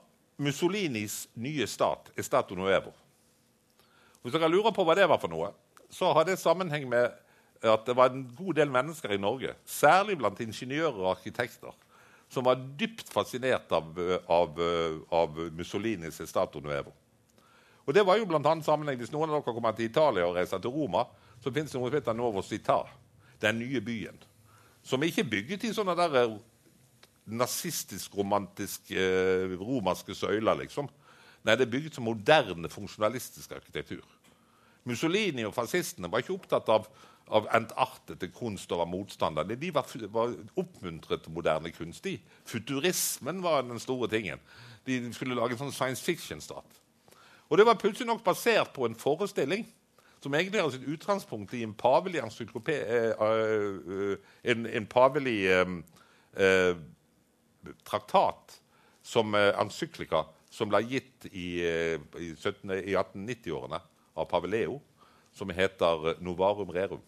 Mussolinis nye stat, Estato Nuevo. Hvis dere lurer på hva det var for noe, så har det sammenheng med at det var en god del mennesker i Norge, særlig blant ingeniører og arkitekter, som var dypt fascinert av, av, av Mussolinis Estato Nuevo. Og det var jo blant annet sammenheng, Hvis noen av dere kommer til Italia og reiser til Roma, så fins det noe som heter Novo Cita, den nye byen. Som ikke er bygget i sånne der eh, nazistisk-romantiske eh, romerske søyler, liksom. Nei, det er bygget som moderne, funksjonalistisk arkitektur. Mussolini og fascistene var ikke opptatt av, av entartete kunst over motstanderne. De var, var oppmuntret til moderne kunst. De. Futurismen var den store tingen. De skulle lage en sånn science fiction-stat. Og det var plutselig nok basert på en forestilling som egentlig har sitt utgangspunkt i en pavelig eh, eh, en, en pavelig eh, eh, traktat som encyklika som ble gitt i, i, i 1890-årene av Paveleo, som heter Novarum Rerum.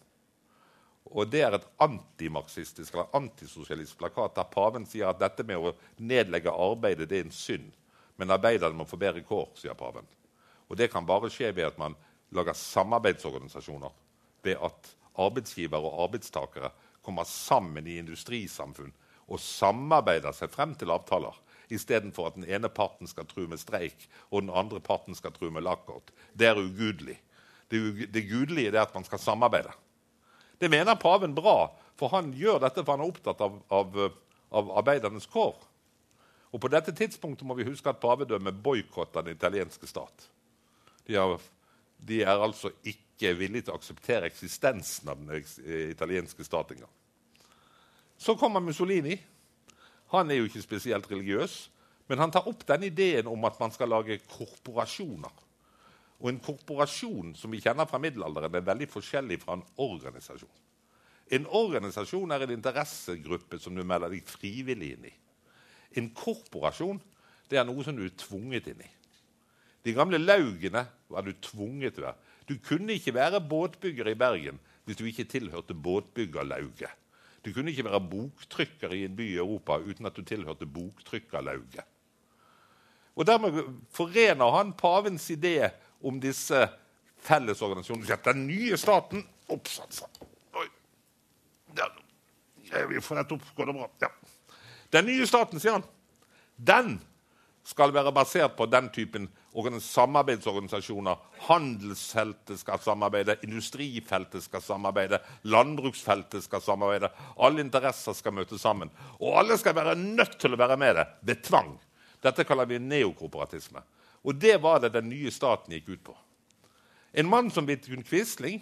Og Det er et antimarxistisk eller antisosialistisk plakat der paven sier at dette med å nedlegge arbeidet det er en synd, men arbeiderne må få bedre kår, sier paven. Og det kan bare skje ved at man lager samarbeidsorganisasjoner. Ved at arbeidsgivere og arbeidstakere kommer sammen i industrisamfunn og samarbeider seg frem til avtaler. Istedenfor at den ene parten skal true med streik og den andre parten skal true med lockout. Det er ugudelig. Det, det gudelige er at man skal samarbeide. Det mener paven bra, for han gjør dette for han er opptatt av, av, av arbeidernes kår. Og På dette tidspunktet må vi huske at pavedømmet boikotta den italienske stat. De, har, de, er altså ikke villige til å akseptere eksistensen av den eh, italienske stat engang. Så kommer Mussolini. Han er jo ikke spesielt religiøs, men han tar opp den ideen om at man skal lage korporasjoner. Og en korporasjon som vi kjenner fra middelalderen, er veldig forskjellig fra en organisasjon. En organisasjon er en interessegruppe som du melder deg frivillig inn i. En korporasjon det er noe som du er tvunget inn i. De gamle laugene var du tvunget til å være. Du kunne ikke være båtbygger i Bergen hvis du ikke tilhørte båtbyggerlauget. Du kunne ikke være boktrykker i en by i Europa uten at du tilhørte boktrykkerlauget. Og Dermed forener han pavens idé om disse fellesorganisasjonene. Den nye staten Ops, altså. Oi. Jeg får dette opp. Går det bra? Ja. Den nye staten, sier han, den skal være basert på den typen samarbeidsorganisasjoner. Handelsfeltet skal samarbeide, industrifeltet skal samarbeide, landbruksfeltet skal samarbeide. Alle interesser skal møte sammen. Og alle skal være nødt til å være med det ved tvang. Dette kaller vi neokorporatisme. Og det var det den nye staten gikk ut på. En mann som Vidkun Quisling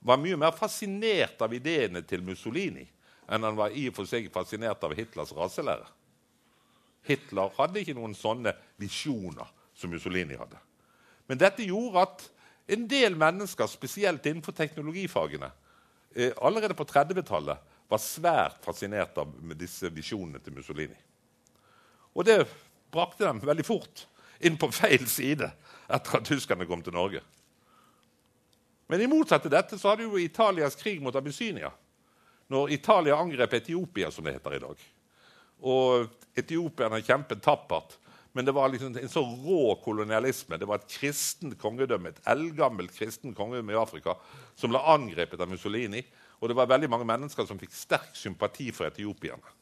var mye mer fascinert av ideene til Mussolini enn han var i og for seg fascinert av Hitlers raselære. Hitler hadde ikke noen sånne visjoner som Mussolini hadde. Men dette gjorde at en del mennesker, spesielt innenfor teknologifagene, eh, allerede på 30-tallet var svært fascinert av disse visjonene til Mussolini. Og det brakte dem veldig fort inn på feil side etter at tyskerne kom til Norge. Men i motsatt til dette så hadde jo Italias krig mot Abyssinia. Når Italia angrep Etiopia, som det heter i dag. Og etiopierne kjempet tappert men det var liksom en så rå kolonialisme. Det var et kristent kongedømme, et eldgammelt kristent kongedømme i Afrika som ble angrepet av Mussolini. Og det var veldig mange mennesker som fikk sterk sympati for etiopierne.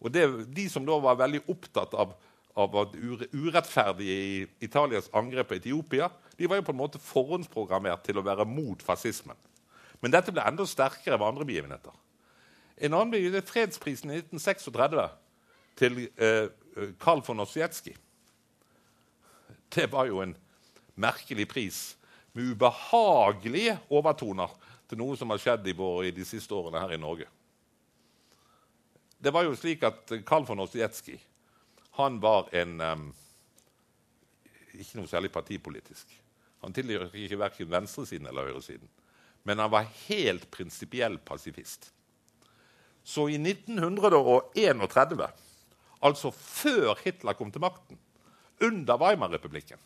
Og det, De som da var veldig opptatt av, av urettferdige i Italias angrep på Etiopia, de var jo på en måte forhåndsprogrammert til å være mot fascismen. Men dette ble enda sterkere ved andre begivenheter. En annen begivenhet, Fredsprisen i 1936 til eh, Karl von Ossietzky. Det var jo en merkelig pris med ubehagelige overtoner til noe som har skjedd i, vår, i de siste årene her i Norge. Det var jo slik at Karl von Ossietzky han var en um, Ikke noe særlig partipolitisk. Han tilhørte ikke verken venstresiden eller høyresiden. Men han var helt prinsipiell pasifist. Så i 1931 altså før Hitler kom til makten, under Weimar-republikken,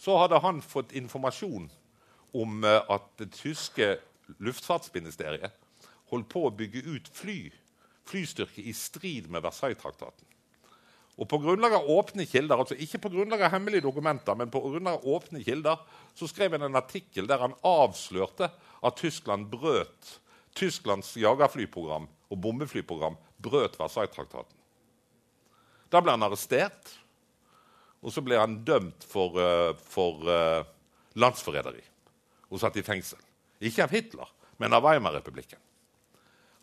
så hadde han fått informasjon om eh, at det tyske luftfartsministeriet holdt på å bygge ut fly, flystyrke i strid med Versailles-traktaten. Og På grunnlag av åpne kilder, altså ikke på grunnlag av hemmelige dokumenter, men på grunnlag av åpne kilder, så skrev han en artikkel der han avslørte at Tyskland brøt Tysklands jagerflyprogram og bombeflyprogram brøt Versailles-traktaten. Da ble han arrestert, og så ble han dømt for, uh, for uh, landsforræderi og satt i fengsel. Ikke av Hitler, men av Weimar-republikken.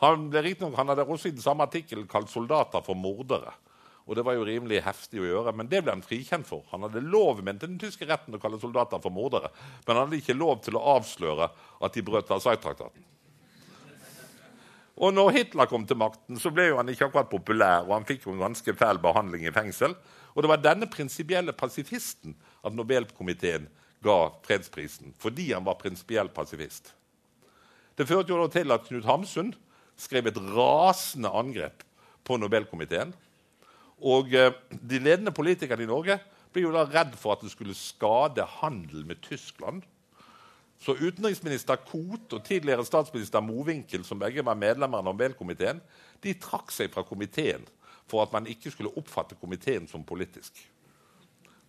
Han, han hadde også i den samme artikkelen kalt soldater for mordere. Og det var jo rimelig heftig å gjøre, men det ble han frikjent for. Han hadde lov mente den tyske retten å kalle soldater for mordere, men han hadde ikke lov til å avsløre at de brøt Versailles-traktaten. Og når Hitler kom til makten, så ble jo han ikke akkurat populær, og han fikk jo en ganske fæl behandling i fengsel. Og det var denne prinsipielle pasifisten at Nobelkomiteen ga fredsprisen, fordi han var prinsipiell pasifist. Det førte jo til at Knut Hamsun skrev et rasende angrep på Nobelkomiteen. Og eh, de ledende politikerne i Norge ble jo da redd for at det skulle skade handel med Tyskland. Så utenriksminister Koht og tidligere statsminister Mowinckel, som begge var medlemmer av Nobelkomiteen, de trakk seg fra komiteen for at man ikke skulle oppfatte komiteen som politisk.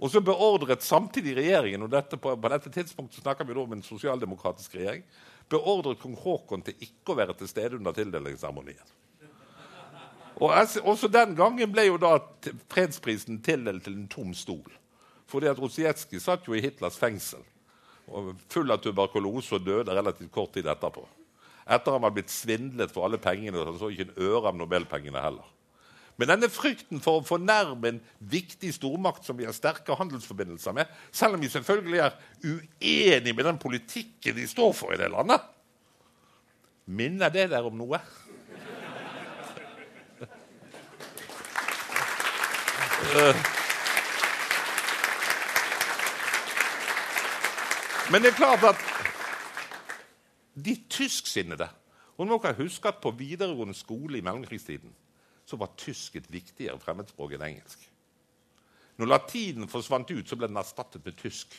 Og så beordret samtidig regjeringen og dette på, på, dette tidspunktet snakker vi om en sosialdemokratisk regjering, beordret kong Haakon til ikke å være til stede under tildelingsseremonien. Og Også den gangen ble jo da fredsprisen tildelt til en tom stol. Fordi at Rosietzky satt jo i Hitlers fengsel full av tuberkulose og døde relativt kort tid etterpå. Etter at han var blitt svindlet for alle pengene, og han så ikke en øre av Nobelpengene heller. Men denne frykten for å fornærme en viktig stormakt som vi har sterke handelsforbindelser med, selv om vi selvfølgelig er uenig med den politikken de står for i det landet, minner det der om noe? Men det er klart at de tysksinnede Og nå kan jeg huske at på videregående skole i mellomkrigstiden så var tysk et viktigere fremmedspråk enn engelsk. Når latinen forsvant ut, så ble den erstattet med tysk.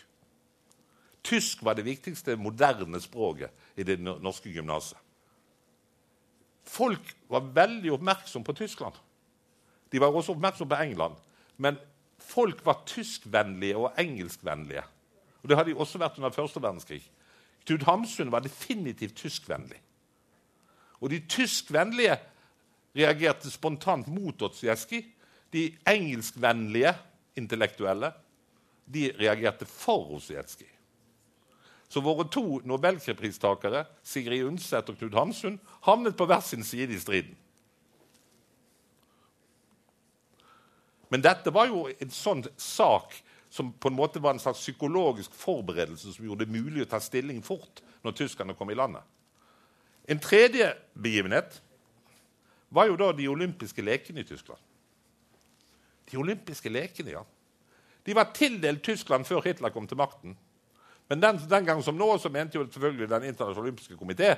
Tysk var det viktigste moderne språket i det norske gymnaset. Folk var veldig oppmerksom på Tyskland. De var også oppmerksom på England. Men folk var tyskvennlige og engelskvennlige. Og Det hadde de også vært under første verdenskrig. Knut Hamsun var definitivt tyskvennlig. Og de tyskvennlige reagerte spontant mot Otsieski. De engelskvennlige intellektuelle de reagerte for Otsieski. Så våre to nobelpristakere, Sigrid Undset og Knut Hamsun, havnet på hver sin side i striden. Men dette var jo en sånn sak som på en måte var en slags psykologisk forberedelse som gjorde det mulig å ta stilling fort når tyskerne kom i landet. En tredje begivenhet var jo da de olympiske lekene i Tyskland. De olympiske lekene, ja. De var tildelt Tyskland før Hitler kom til makten. Men den, den gang som nå så mente jo selvfølgelig Den internasjonale olympiske komité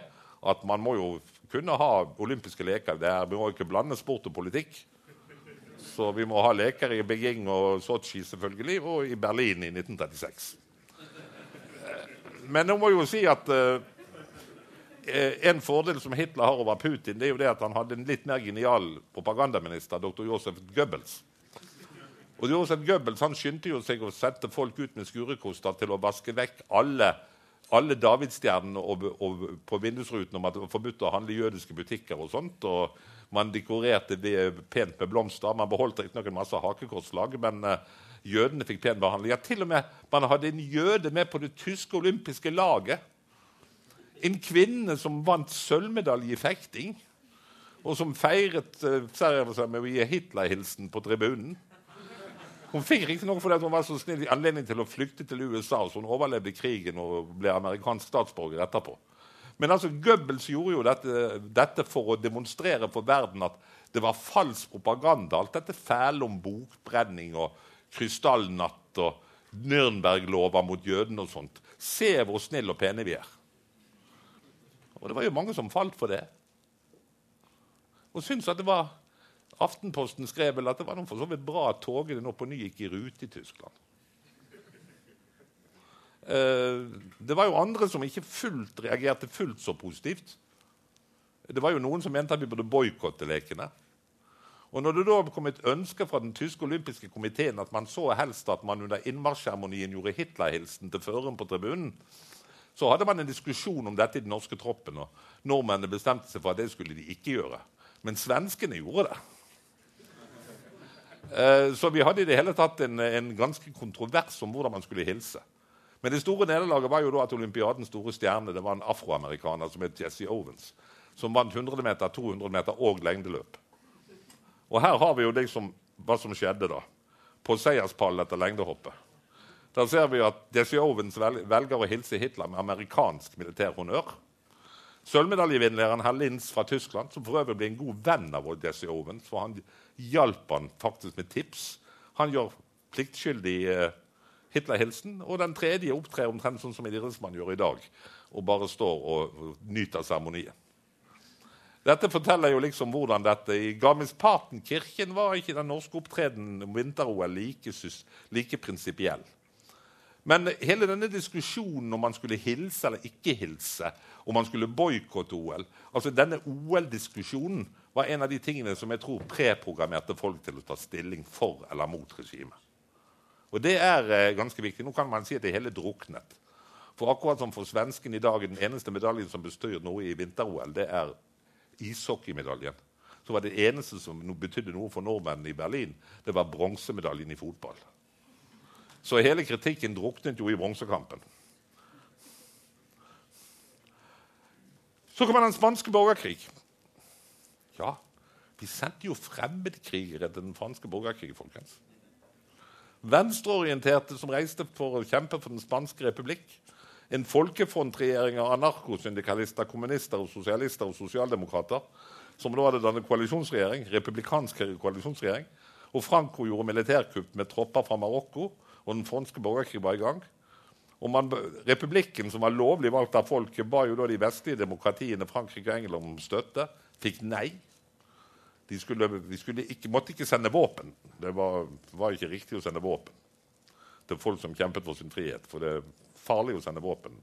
at man må jo kunne ha olympiske leker. Det må ikke blande sport og politikk. Så vi må ha leker i Beijing og Sotsji selvfølgelig, og i Berlin i 1936. Men jeg må jo si at uh, en fordel som Hitler har over Putin, det er jo det at han hadde en litt mer genial propagandaminister, dr. Josef Goebbels. Og Josef Goebbels han skyndte jo seg å sette folk ut med skurekoster til å vaske vekk alle, alle davidsstjernene på vindusruten om at det var forbudt å handle i jødiske butikker. og sånt, og man dekorerte pent med blomster. Man beholdt riktignok en masse hakekorslag, men uh, jødene fikk pen behandling. Ja, til og med Man hadde en jøde med på det tyske olympiske laget. En kvinne som vant sølvmedalje i fekting, og som feiret uh, seg med å gi Hitler-hilsen på tribunen. Hun fikk riktignok fordi hun var så snill anledning til å flykte til USA, så hun overlevde krigen og ble amerikansk statsborger etterpå. Men altså, Goebbels gjorde jo dette, dette, for å demonstrere for verden at det var falsk propaganda. Alt dette fæle om bokbrenning og krystallnatt og Nürnberg-lover mot jødene og sånt. Se hvor snille og pene vi er. Og det var jo mange som falt for det. Og syntes at det var Aftenposten skrev vel at det var noe for så vidt bra at togene nå på ny gikk i rute i Tyskland. Eh, det var jo andre som ikke fullt reagerte fullt så positivt. Det var jo noen som mente at vi burde boikotte lekene. Og når det da kom et ønske fra den tyske olympiske komiteen at man så helst at man under innmarsjseremonien gjorde Hitler-hilsen til føreren på tribunen, så hadde man en diskusjon om dette i den norske troppen. og Nordmennene bestemte seg for at det skulle de ikke gjøre. Men svenskene gjorde det. Eh, så vi hadde i det hele tatt en, en, ganske kontrovers om hvordan man skulle hilse. Men det store nederlaget var jo da at olympiadens store stjerne det var en afroamerikaner som het Jesse Owens, som vant 100 meter, 200 meter og lengdeløp. Og her har vi jo liksom hva som skjedde da, på seierspallen etter lengdehoppet. Der ser vi at Jesse Owens velger å hilse Hitler med amerikansk militær honnør. Sølvmedaljevinneren herr Linz fra Tyskland, som for øvrig ble en god venn av Jesse Owens, for han hjalp han faktisk med tips. Han gjør pliktskyldig eh, Hitler-hilsen. Og den tredje opptrer omtrent sånn som idrettsmann gjør i dag, og bare står og, nyter seremonien. Dette forteller jo liksom hvordan dette I Garmisch-Partenkirken var ikke den norske opptredenen om vinter-OL like, like prinsipiell. Men hele denne diskusjonen om man skulle hilse eller ikke hilse, om man skulle boikotte OL altså Denne OL-diskusjonen var en av de tingene som jeg tror preprogrammerte folk til å ta stilling for eller mot regimet. Og det er eh, ganske viktig. Nå kan man si at det hele druknet. For akkurat som for svensken i dag er den eneste medaljen som bestyr noe i vinter-OL, det er ishockeymedaljen. Så var det eneste som betydde noe for nordmennene i Berlin, det var bronsemedaljen i fotball. Så hele kritikken druknet jo i bronsekampen. Så kommer den spanske borgerkrig. Ja, vi sendte jo fremmedkrigere til den franske borgerkrigen, folkens. Venstreorienterte som reiste for å kjempe for den spanske republikk. En folkefrontregjering av anarkosyndikalister, kommunister, og sosialister og sosialdemokrater. Som da hadde dannet koalisjonsregjering, republikansk koalisjonsregjering. Og Franco gjorde militærkupp med tropper fra Marokko og den franske borgerkrig var i gang. Og man, Republikken, som var lovlig valgt av folket, ba jo da de vestlige demokratiene Frankrike og England om støtte. Fikk nei. De, skulle, vi skulle ikke, måtte ikke sende våpen. Det var, var, ikke riktig å sende våpen til folk som kjempet for sin frihet. For det er farlig å sende våpen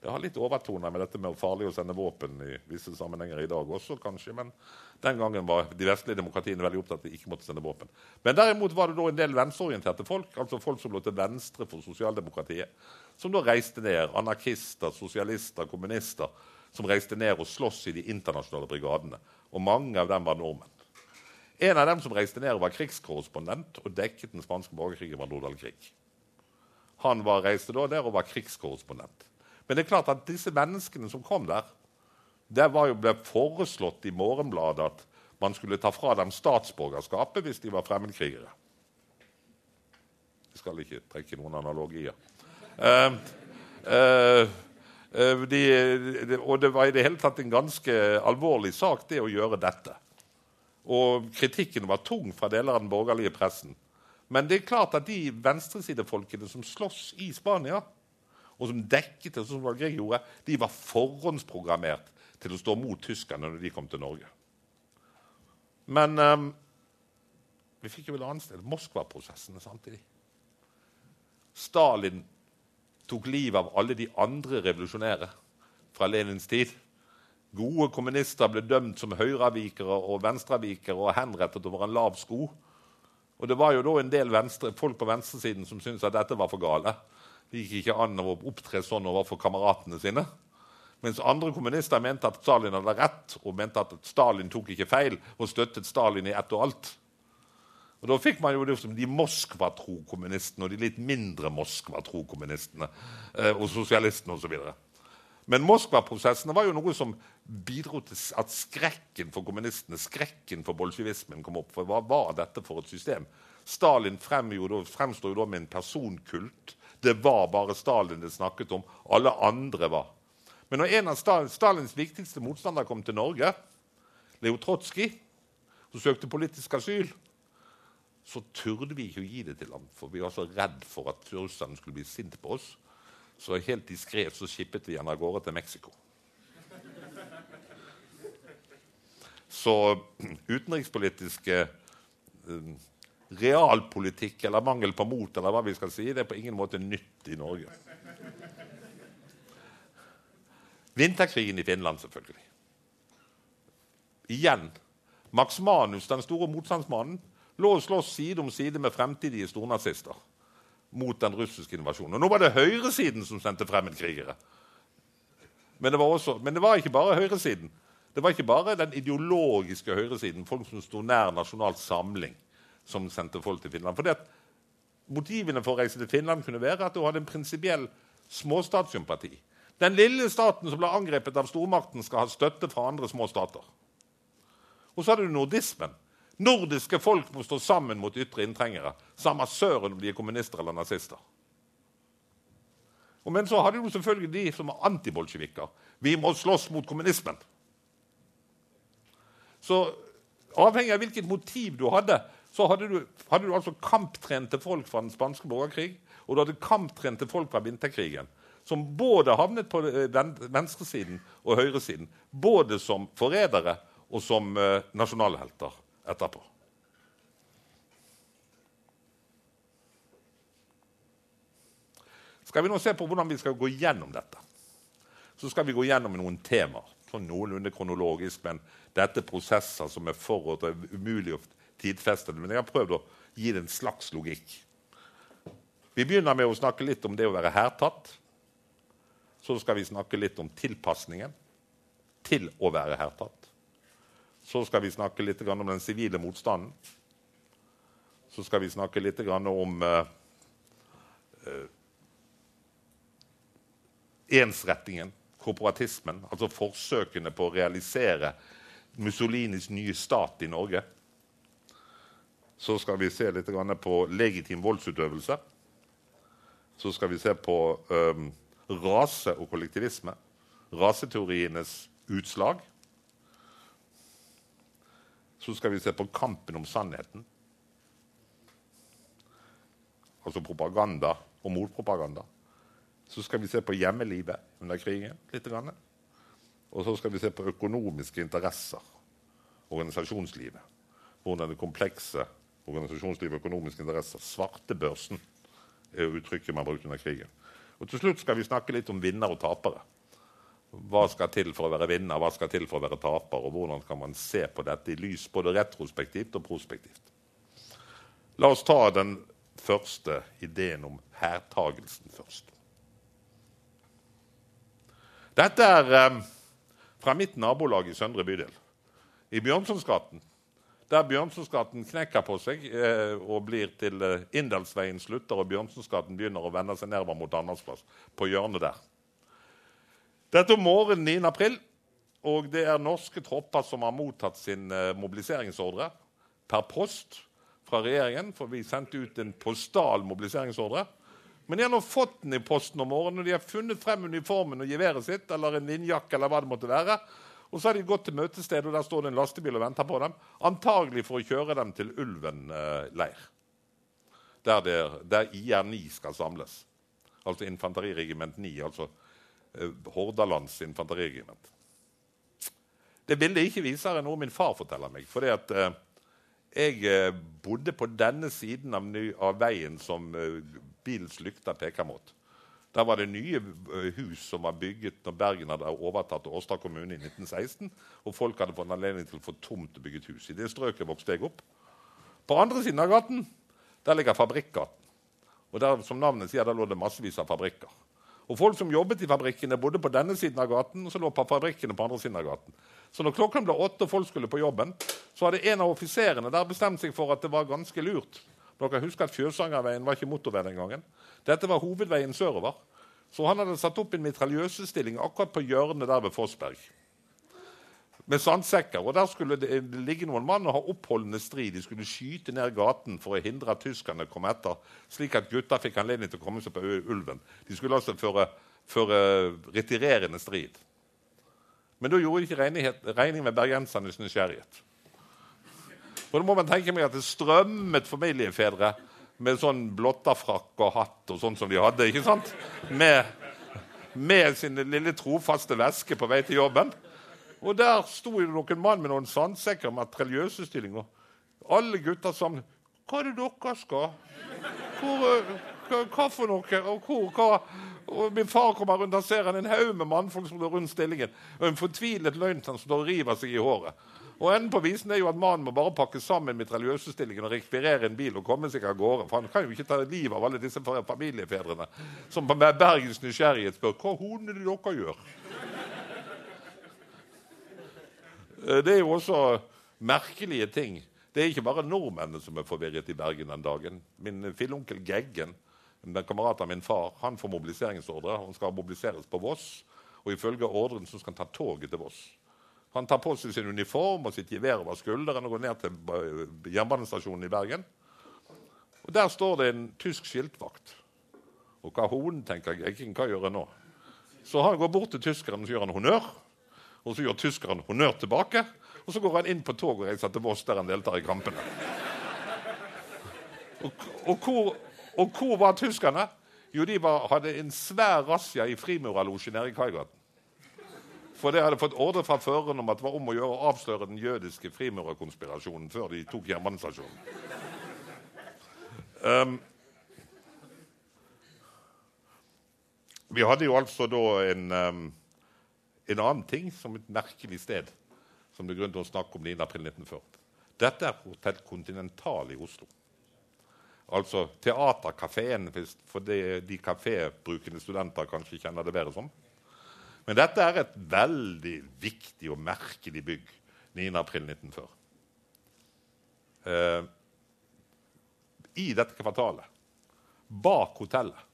det har litt overtoner med dette med farlig å sende våpen i visse sammenhenger i dag også, kanskje. Men den gangen var de vestlige demokratiene veldig opptatt av at de ikke måtte sende våpen. Men derimot var det da en del venstreorienterte folk, altså folk som lå til venstre for sosialdemokratiet, som da reiste ned. Anarkister, sosialister, kommunister. Som reiste ned og sloss i de internasjonale brigadene. Og mange av dem var nordmenn. En av dem som reiste ned, var krigskorrespondent og dekket den spanske borgerkrigen, var Nordahl Grieg. Han var, reiste da der og var krigskorrespondent. Men det er klart at disse menneskene som kom der, det jo ble foreslått i Morgenbladet at man skulle ta fra dem statsborgerskapet hvis de var fremmedkrigere. Jeg skal ikke trekke noen analogier. Uh, uh, de, de, og det var i det hele tatt en ganske alvorlig sak, det å gjøre dette. Og kritikken var tung fra deler av den borgerlige pressen. Men det er klart at de venstresidefolkene som slåss i Spania, og som dekket det, som Greg gjorde, de var forhåndsprogrammert til å stå mot tyskerne når de kom til Norge. Men um, vi fikk jo et annet sted Moskva-prosessene samtidig. Stalin tok livet av alle de andre revolusjonære fra Lenins tid. Gode kommunister ble dømt som høyreavvikere og venstreavvikere og henrettet over en lav sko. Og det var jo da en del venstre, folk på venstresiden som syntes at dette var for gale. Det gikk ikke an å opptre sånn overfor kameratene sine. Mens andre kommunister mente at Stalin hadde rett, og mente at Stalin tok ikke feil og støttet Stalin i ett og alt. Og Da fikk man jo det som de Moskva-tro-kommunistene og de litt mindre Moskva-tro-kommunistene eh, og sosialistene osv. Men Moskva-prosessene var jo noe som bidro til at skrekken for kommunistene, skrekken for bolsjevismen, kom opp. For hva var dette for et system? Stalin fremsto jo da med en personkult det var bare Stalin det snakket om. Alle andre var. Men når en av Stalins viktigste motstandere kom til Norge, Leo Trotskij, som søkte politisk asyl, så turde vi ikke å gi det til ham, for vi var så redd for at russerne skulle bli sint på oss. Så helt diskré skippet vi han av gårde til Mexico. Så utenrikspolitiske uh, realpolitikk eller mangel på mot eller hva vi skal si, det er på ingen måte nytt i Norge. Vinterkrigen i Finland, selvfølgelig. Igjen. Max Manus, den store motstandsmannen, lå og sloss side om side med fremtidige stornazister mot den russiske invasjonen. Og Nå var det høyresiden som sendte fremmedkrigere. Men det, men det var ikke bare høyresiden. Det var ikke bare den ideologiske høyresiden, folk som sto nær Nasjonal Samling, som sendte folk til Finland. Fordi at Motivene for å reise til Finland kunne være at du hadde en prinsipiell småstatssympati. Den lille staten som ble angrepet av stormakten, skal ha støtte fra andre små stater. Og så hadde du nordismen. Nordiske folk må stå sammen mot ytre inntrengere. Samme søren om de er kommunister eller nazister. Og men så hadde du selvfølgelig de som var antibolsjevikker. Vi må slåss mot kommunismen. Så avhengig av hvilket motiv du hadde, så hadde du, hadde du altså kamptrente folk fra den spanske borgerkrig, og du hadde kamptrente folk fra vinterkrigen. Som både havnet på eh, venstresiden og høyresiden. Både som forrædere og som uh, nasjonalhelter etterpå. Skal vi nå se på hvordan vi skal gå gjennom dette, så skal vi gå gjennom noen temaer. Sånn noenlunde kronologisk, men dette er prosesser som er forut og er umulig å tidfeste. Men jeg har prøvd å gi det en slags logikk. Vi begynner med å snakke litt om det å være hærtatt. Så skal vi snakke litt om tilpasningen til å være hærtatt. Så skal vi snakke litt om den sivile motstanden. Så skal vi snakke litt om uh, uh, ensrettingen, korporatismen, altså forsøkene på å realisere Mussolinis nye stat i Norge. Så skal vi se litt på legitim voldsutøvelse. Så skal vi se på eh, rase og kollektivisme. Raseteorienes utslag så skal vi se på kampen om sannheten. Altså propaganda og motpropaganda. Så skal vi se på hjemmelivet under krigen. litt. Og så skal vi se på økonomiske interesser. Organisasjonslivet. Hvordan det komplekse organisasjonslivet og økonomiske interesser Svartebørsen er uttrykket man brukte under krigen. Og Til slutt skal vi snakke litt om vinnere og tapere. Hva skal til for å være vinner, hva skal til for å være taper, og hvordan kan man se på dette i lys både retrospektivt og prospektivt. La oss ta den første ideen om hærtagelsen først. Dette er eh, fra mitt nabolag i Søndre bydel, i Bjørnsonsgaten. Der Bjørnsonsgaten knekker på seg eh, og blir til eh, Indalsveien slutter, og Bjørnsonsgaten begynner å vende seg nedover mot Andersplass, på hjørnet der. Dette om morgenen 9. april, og det er norske tropper som har mottatt sin uh, mobiliseringsordre per post fra regjeringen, for vi sendte ut en postal mobiliseringsordre. Men de har nå fått den i posten om morgenen, og de har funnet frem uniformen og geværet sitt, eller en linjakke eller hva det måtte være. Og så har de gått til møtestedet, og der står det en lastebil og venter på dem. Antagelig for å kjøre dem til Ulven eh, leir, der, det, der IR9 skal samles. Altså infanteriregiment 9. altså Eh, Hordalands infanteriregiment. Det bildet ikke viser, er noe min far forteller meg. fordi at eh, jeg eh, bodde på denne siden av, av veien som eh, bilens lykter peker mot. Der var det nye eh, hus som var bygget når Bergen hadde overtatt Årstad kommune i 1916. Og folk hadde fått anledning til å få tomt og bygget hus. I det strøket vokste jeg opp. På andre siden av gaten der ligger Fabrikkgaten. Og der, som navnet sier, der lå det massevis av fabrikker. Og Folk som jobbet i fabrikkene, bodde på denne siden av gaten, og så lå på fabrikkene på andre siden av gaten. Så når klokken ble åtte og folk skulle på jobben, så hadde en av offiserene der bestemt seg for at det var ganske lurt. Dere husker at Fjøsangerveien var ikke motorvei den gangen. Dette var hovedveien sørover. Så han hadde satt opp en mitraljøsestilling akkurat på hjørnet der ved Fossberg med sandsekker. og Der skulle det ligge noen mann og ha oppholdende strid. De skulle skyte ned gaten for å hindre at tyskerne kom etter, slik at gutta fikk anledning til å komme seg på ulven. De skulle altså føre, føre retirerende strid. Men da gjorde de ikke regning med bergensernes nysgjerrighet. Og da må man tenke meg at det strømmet familiefedre med sånn blotterfrakk og hatt og sånn som de hadde, ikke sant? Med, med sin lille trofaste veske på vei til jobben. Og der sto det noen mann med noen sandsekker med treligiøse Alle gutta sammen. Hva er det dere skal? Hvor, hva, hva, for noe? Og hvor, hva? Og Min far kommer rundt og ser en haug med mannfolk som står rundt stillingen. Og en fortvilet løgntann som står og river seg i håret. Og enden på visen er jo at mannen må bare pakke sammen mitraljøsestillingen og rekvirere en bil og komme seg av gårde. For han kan jo ikke ta livet av alle disse familiefedrene som med Bergens nysgjerrighet spør hva hodene dere gjør. Eh, det er jo også merkelige ting. Det er ikke bare nordmennene som er forvirret i Bergen den dagen. Min fillonkel Geggen en kamerat av min far han får mobiliseringsordre. Han skal mobiliseres på Voss. Og ifølge ordren så skal han ta toget til Voss. Han tar på seg sin uniform og sitt gevær over skulderen og går ned til jernbanestasjonen i Bergen. Og Der står det en tysk skiltvakt. Og hva hoden tenker Geggen, hva gjør jeg nå? Så han går bort til tyskeren og gjør han honnør. Og så gjør tyskeren honnør tilbake. Og så går han inn på toget og reiser til Voss, der han deltar i kampene. Og, og hvor og hvor var tyskerne? Jo, de var, hadde en svær razzia i Frimurerlosjen nede i Kaigaten. For det hadde fått ordre fra føreren om at det var om å gjøre å avsløre den jødiske frimurerkonspirasjonen før de tok jernbanestasjonen. Um, vi hadde jo altså da en, um, en annen ting som et merkelig sted som det er grunn til å snakke om 9. april 1940. Dette er Hotell Continental i Oslo. Altså Teaterkafeen, for det de kafébrukende studenter kanskje kjenner det bedre som. Men dette er et veldig viktig og merkelig bygg 9.4.1940. Eh, I dette kvartalet, bak hotellet,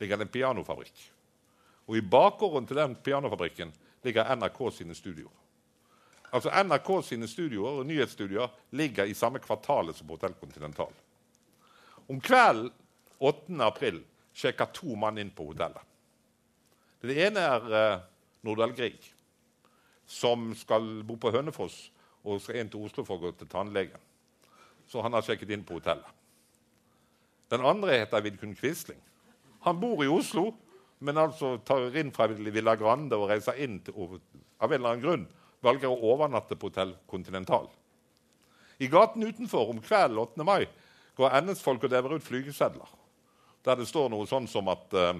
ligger det en pianofabrikk. Og i bakgården til den pianofabrikken ligger NRK sine studioer. Altså NRK sine studioer og nyhetsstudioer ligger i samme kvartalet som Hotell Continental. Om kvelden 8. april sjekker to mann inn på hotellet. Det ene er uh, Nordahl Grieg, som skal bo på Hønefoss og skal inn til Oslo for å gå til tannlegen. Så han har sjekket inn på hotellet. Den andre heter Vidkun Quisling. Han bor i Oslo, men altså tar inn fra Villa Grande og reiser inn til, av en eller annen grunn valger å overnatte på Hotell Continental. I gaten utenfor om kvelden 8. mai går NS-folk og deler ut flygesedler der det står noe sånn som at uh,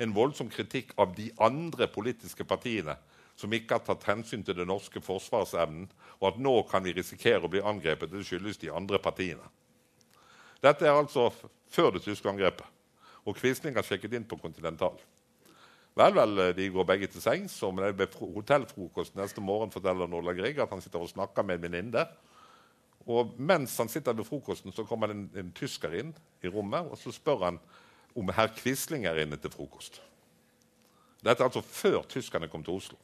en voldsom kritikk av de andre politiske partiene som ikke har tatt hensyn til den norske forsvarsevnen, og at nå kan vi risikere å bli angrepet. Det skyldes de andre partiene. Dette er altså før det tyske angrepet. Og Quisling har sjekket inn på Continental. Vel, vel, eh, de går begge til sengs, og ved hotellfrokost neste morgen forteller Norla Grieg at han sitter og snakker med en venninne og mens han sitter ved frokosten, så kommer en, en, tysker inn i rommet og så spør han om herr Quisling er inne til frokost. Dette er altså før tyskerne kom til Oslo.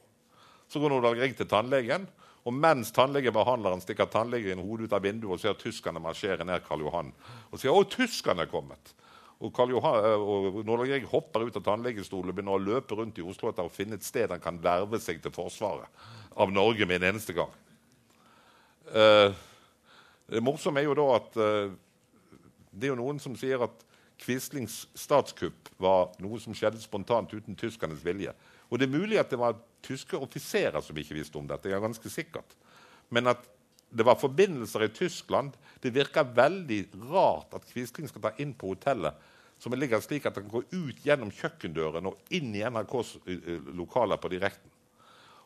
Så går Nordahl Grieg til tannlegen, og mens tannlegebehandleren stikker tannlegen hodet ut av vinduet og ser tyskerne marsjere ned Karl Johan og sier 'Å, tyskerne er kommet'. Og, Karl Johan, og Nordahl hopper ut av tannlegestolen og begynner å løpe rundt i Oslo etter å finne et sted han kan verve seg til forsvaret av Norge med en eneste gang. Uh, det morsomme er jo da at uh, det er jo noen som sier at Quislings statskupp var noe som skjedde spontant uten tyskernes vilje. Og det er mulig at det var tyske offiserer som ikke visste om dette. jeg er ganske sikkert. Men at det var forbindelser i Tyskland Det virker veldig rart at Quisling skal ta inn på hotellet som ligger slik at han kan gå ut gjennom kjøkkendøren og inn i NRKs lokaler på direkten.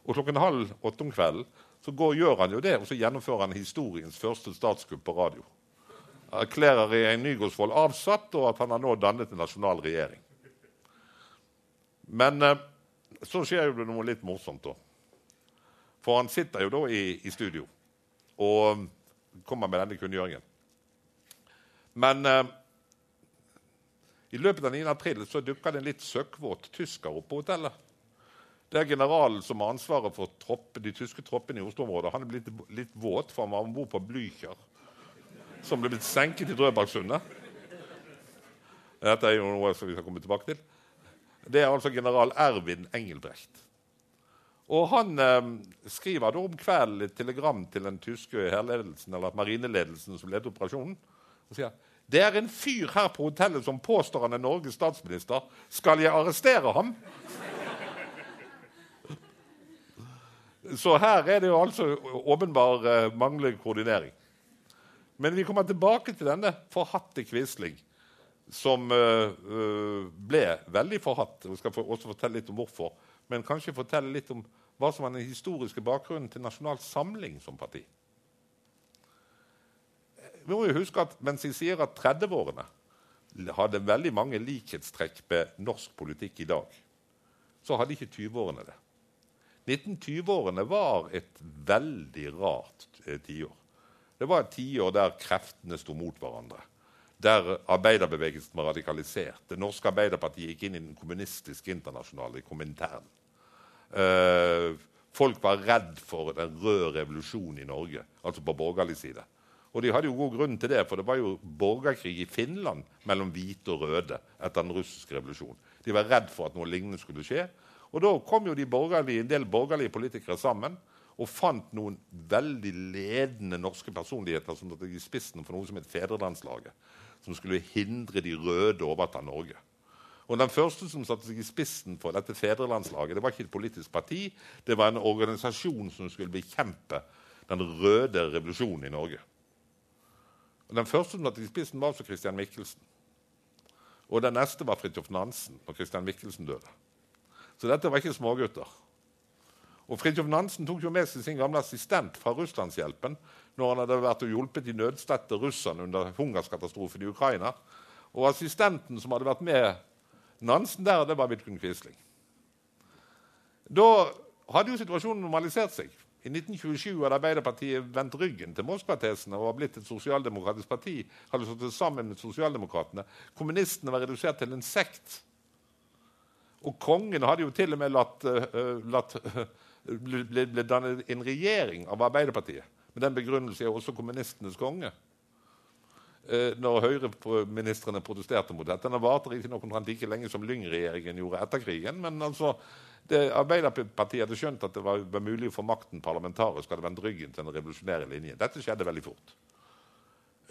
Og klokken halv åtte om kvelden så går, gjør han jo det, og så gjennomfører han historiens første statskupp på radio. Erklærer regjeringen Nygaardsvold avsatt, og at han har nå dannet en nasjonal regjering. Men eh, så skjer jo det noe litt morsomt, da. For han sitter jo da i, i studio og kommer med denne kunngjøringen. Men eh, i løpet av 9. april så dukker det en litt søkkvåt tysker opp på hotellet. Det er generalen som har ansvaret for tropp, de tyske troppene i Oslo-området. Han er blitt litt våt, for han var om bord på Blücher, som ble blitt senket i Drøbaksundet. Dette er jo noe vi skal komme tilbake til. Det er altså general Ervin Engelbrecht. Og Han eh, skriver da om kvelden et telegram til den tyske herledelsen, eller marineledelsen som ledet operasjonen. og sier det er en fyr her på hotellet som påstår han er Norges statsminister. Skal jeg arrestere ham? Så her er det jo altså åpenbar uh, manglende koordinering. Men vi kommer tilbake til denne forhatte Quisling som uh, ble veldig forhatt. Jeg skal også fortelle litt om hvorfor. Men kanskje fortelle litt om hva som var den historiske bakgrunnen til Nasjonal Samling som parti. Vi må jo huske at Mens jeg sier at 30-årene hadde veldig mange likhetstrekk med norsk politikk i dag, så hadde ikke 20-årene det. 1920-årene var et veldig rart tiår. Det var et tiår der kreftene sto mot hverandre der arbeiderbevegelsen var radikalisert. Det norske Arbeiderpartiet gikk inn i den kommunistiske internasjonale, Komintern. Uh, folk var redd for den røde revolusjonen i Norge, altså på borgerlig side. Og de hadde jo god grunn til det, for det var jo borgerkrig i Finland mellom hvite og røde etter den russiske revolusjonen. De var redd for at noe lignende skulle skje. Og da kom jo de en del borgerlige politikere sammen og fant noen veldig ledende norske personligheter som tok i spissen for noe som het Fedrelandslaget som skulle hindre de røde å overta Norge. Og Den første som satte seg i spissen for dette fedrelandslaget, det var ikke et politisk parti, det var en organisasjon som skulle bekjempe den røde revolusjonen i Norge. Og Den første som satte seg i spissen, var altså Christian Michelsen. Og den neste var Fridtjof Nansen når Christian Michelsen døde. Så dette var ikke smågutter. Og Fridtjof Nansen tok jo med seg sin gamle assistent fra Russlandshjelpen når han hadde vært og hjulpet de nødstedte russerne under hungerskatastrofen i Ukraina. Og assistenten som hadde vært med Nansen der, det var Vidkun Quisling. Da hadde jo situasjonen normalisert seg. I 1927 hadde Arbeiderpartiet vendt ryggen til Moskva-tesene og var blitt et sosialdemokratisk parti. hadde stått sammen med sosialdemokratene. Kommunistene var redusert til en sekt. Og kongen hadde jo til og med latt, uh, latt uh, ble, ble dannet en regjering av Arbeiderpartiet. Med den begrunnelse er også kommunistenes konge. Eh, når Høyre-ministrene protesterte mot dette. Den varte riktignok omtrent like lenge som Lyng-regjeringen gjorde etter krigen. Men altså, det, Arbeiderpartiet hadde skjønt at det var, mulig å få makten parlamentarisk. hadde vendt ryggen til den revolusjonære linjen. Dette skjedde veldig fort.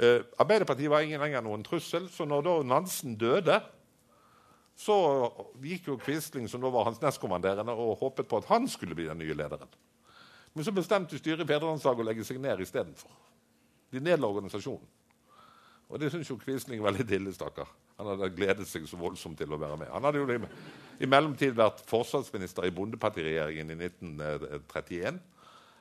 Eh, Arbeiderpartiet var ingen lenger noen trussel, så når da Nansen døde, så gikk jo Quisling, som da var hans nestkommanderende, og håpet på at han skulle bli den nye lederen. Men så bestemte styret i Fedrelandslaget å legge seg ned istedenfor. De nedla organisasjonen. Og det syns jo Quisling var litt ille, stakkar. Han hadde gledet seg så voldsomt til å være med. Han hadde jo i mellomtid vært forsvarsminister i Bondepartiregjeringen i 1931.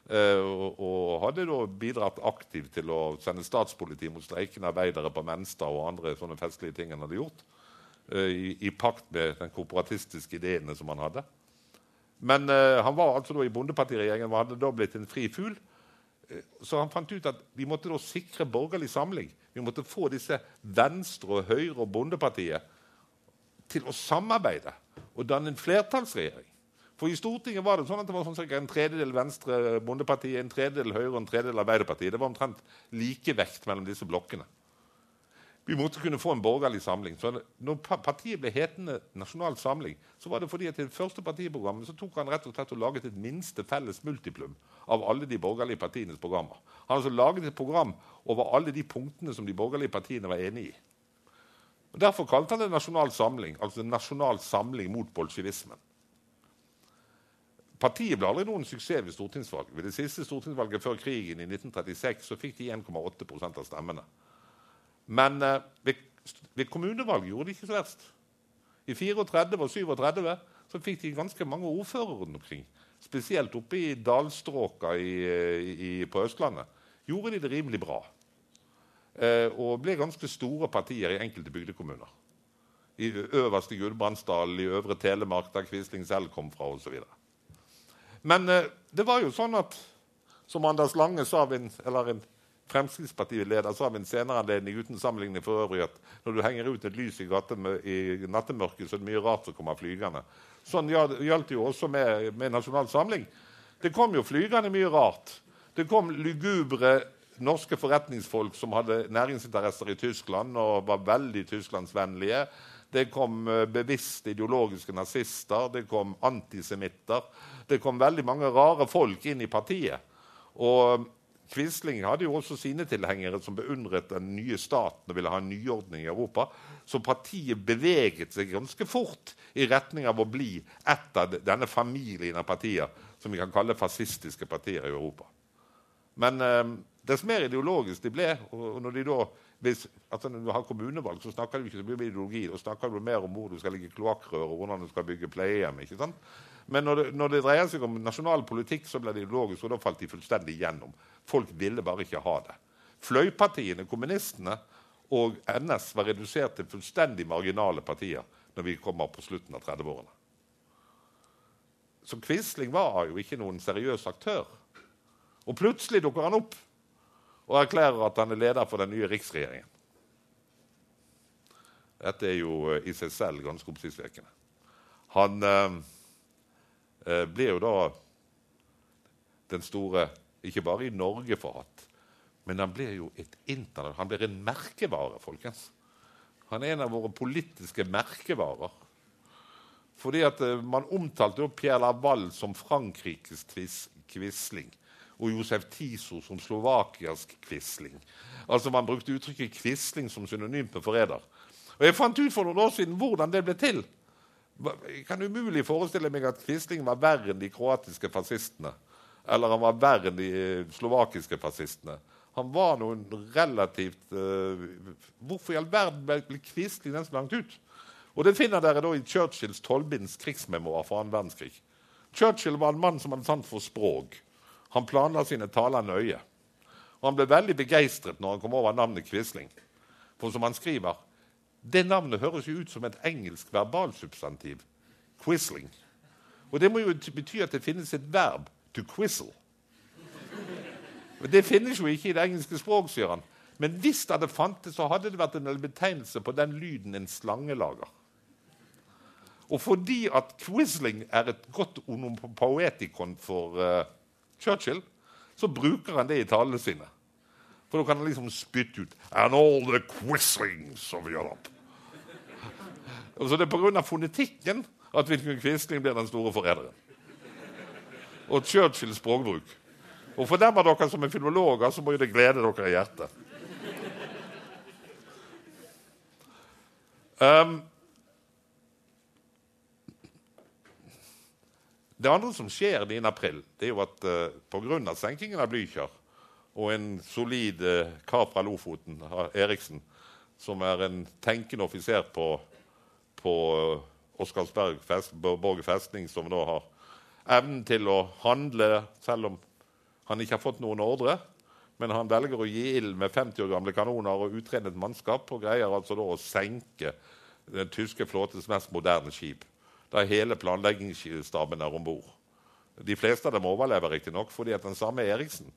Eh, og, hadde da bidratt aktivt til å sende statspoliti mot streikende arbeidere på Menstad og andre sånne festlige ting han hadde gjort. Eh, I, i, pakt med den korporatistiske ideene som han hadde. Men uh, han var altså da i Bondepartiregjeringen og hadde da blitt en fri fugl. Så han fant ut at vi måtte da sikre borgerlig samling. Vi måtte få disse Venstre, og Høyre og Bondepartiet til å samarbeide og danne en flertallsregjering. For i Stortinget var det sånn at det var sånn en tredjedel Venstre Bondepartiet, en tredjedel Høyre og en tredjedel Arbeiderpartiet. Det var omtrent likevekt mellom disse blokkene. Vi måtte kunne få en borgerlig samling. Så når partiet ble hetende Nasjonal Samling, så var det fordi at i det første partiprogrammet så tok han rett og slett og laget et minste felles multiplum av alle de borgerlige partienes programmer. Han altså laget et program over alle de punktene som de borgerlige partiene var enig i. Og Derfor kalte han det Nasjonal Samling, altså Nasjonal Samling mot bolsjevismen. Partiet ble aldri noen suksess ved stortingsvalget. Ved det siste stortingsvalget før krigen i 1936 så fikk de 1,8% av stemmene. Men eh, ved, ved kommunevalg gjorde de ikke så verst. I 34 og 37 så fikk de ganske mange ordførere rundt omkring. Spesielt oppe i dalstråka i, i, på Østlandet gjorde de det rimelig bra. Eh, og ble ganske store partier i enkelte bygdekommuner. I øverste Gudbrandsdalen, i Øvre Telemark, der Quisling selv kom fra, osv. Men eh, det var jo sånn at, som Anders Lange sa, eller en Fremskrittspartileder sa ved en senere anledning uten sammenligning for øvrig at når du henger ut et lys i, i nattemørket, så er det mye rart som kommer flygende. Sånn gjaldt jo også med, med Nasjonal Samling. Det kom jo flygende mye rart. Det kom lugubre norske forretningsfolk som hadde næringsinteresser i Tyskland og var veldig tysklandsvennlige. Det kom bevisst bevisste ideologiske nazister, det kom antisemitter. Det kom veldig mange rare folk inn i partiet. Og Quisling hadde jo også sine tilhengere som beundret den nye staten og ville ha en nyordning i Europa. Så partiet beveget seg ganske fort i retning av å bli et av denne familien av partier som vi kan kalle fascistiske partier i Europa. Men eh, Dess mer ideologisk de ble og når de da, hvis, altså Når du har kommunevalg, så snakker du ikke så mye om ideologi. Da snakker du mer om hvor du skal ligge kloakkrør og hvordan du skal bygge pleiehjem. ikke sant? Men når det, når det, dreier seg om nasjonal politikk, så ble det ideologisk, og da falt de fullstendig igjennom. Folk ville bare ikke ha det. Fløypartiene, kommunistene og NS var redusert til fullstendig marginale partier når vi kommer på slutten av 30-årene. Så Quisling var jo ikke noen seriøs aktør. Og plutselig dukker han opp og erklærer at han er leder for den nye riksregjeringen. Dette er jo eh, i seg selv ganske oppsiktsvekkende. Han eh, eh, blir jo da den store Ikke bare i Norge forhatt, men han ble jo et internett. han blir en merkevare, folkens. Han er en av våre politiske merkevarer. Fordi at eh, Man omtalte jo Pierre Laval som Frankrikes Quisling og Josef Tiso som Slovakias Quisling. Altså Man brukte uttrykket Quisling som synonym på forræder. Og Jeg fant ut for noen år siden hvordan det ble til. Jeg kan umulig forestille meg at Quisling var verre enn de kroatiske fascistene. Eller han var verre enn de eh, slovakiske fascistene. Han var noen relativt uh, Hvorfor i all verden ble Quisling den så langt ut? Og Det finner dere da i Churchills tolvbinds krigsmemoar fra annen verdenskrig. Churchill var en mann som hadde sant for språk. Han planla sine taler nøye. Og Han ble veldig begeistret når han kom over navnet Quisling. For som han skriver det navnet høres jo ut som et engelsk verbalsubstantiv. Quisling. Og det må jo bety at det finnes et verb to quizzle. Det finnes jo ikke i det engelske språk, sier han. Men hvis det hadde fantes, så hadde det vært en betegnelse på den lyden en slange lager. Og fordi at quisling er et godt onopoetikon for uh, Churchill, så bruker han det i talene sine. For da kan han liksom spytte ut And all the quislings of Europe. Og så Det er pga. fonetikken at Wilhelm Quisling blir den store forræderen. Og Churchills språkbruk. Og for dem av dere som er filologer, så må jo det glede dere i hjertet. Um, Det andre som skjer 9. april, det er jo at uh, pga. senkingen av Blücher og en solid uh, kar fra Lofoten, Eriksen, som er en tenkende offiser på, på uh, Oscarsberg fest, Borge festning, som da har evnen til å handle selv om han ikke har fått noen ordre. Men han velger å gi ild med 50 år gamle kanoner og utredet mannskap og greier altså da å senke den tyske flåtes mest moderne skip da hele planleggingsstaben er om bord. De fleste av dem overlever riktignok, fordi at den samme Eriksen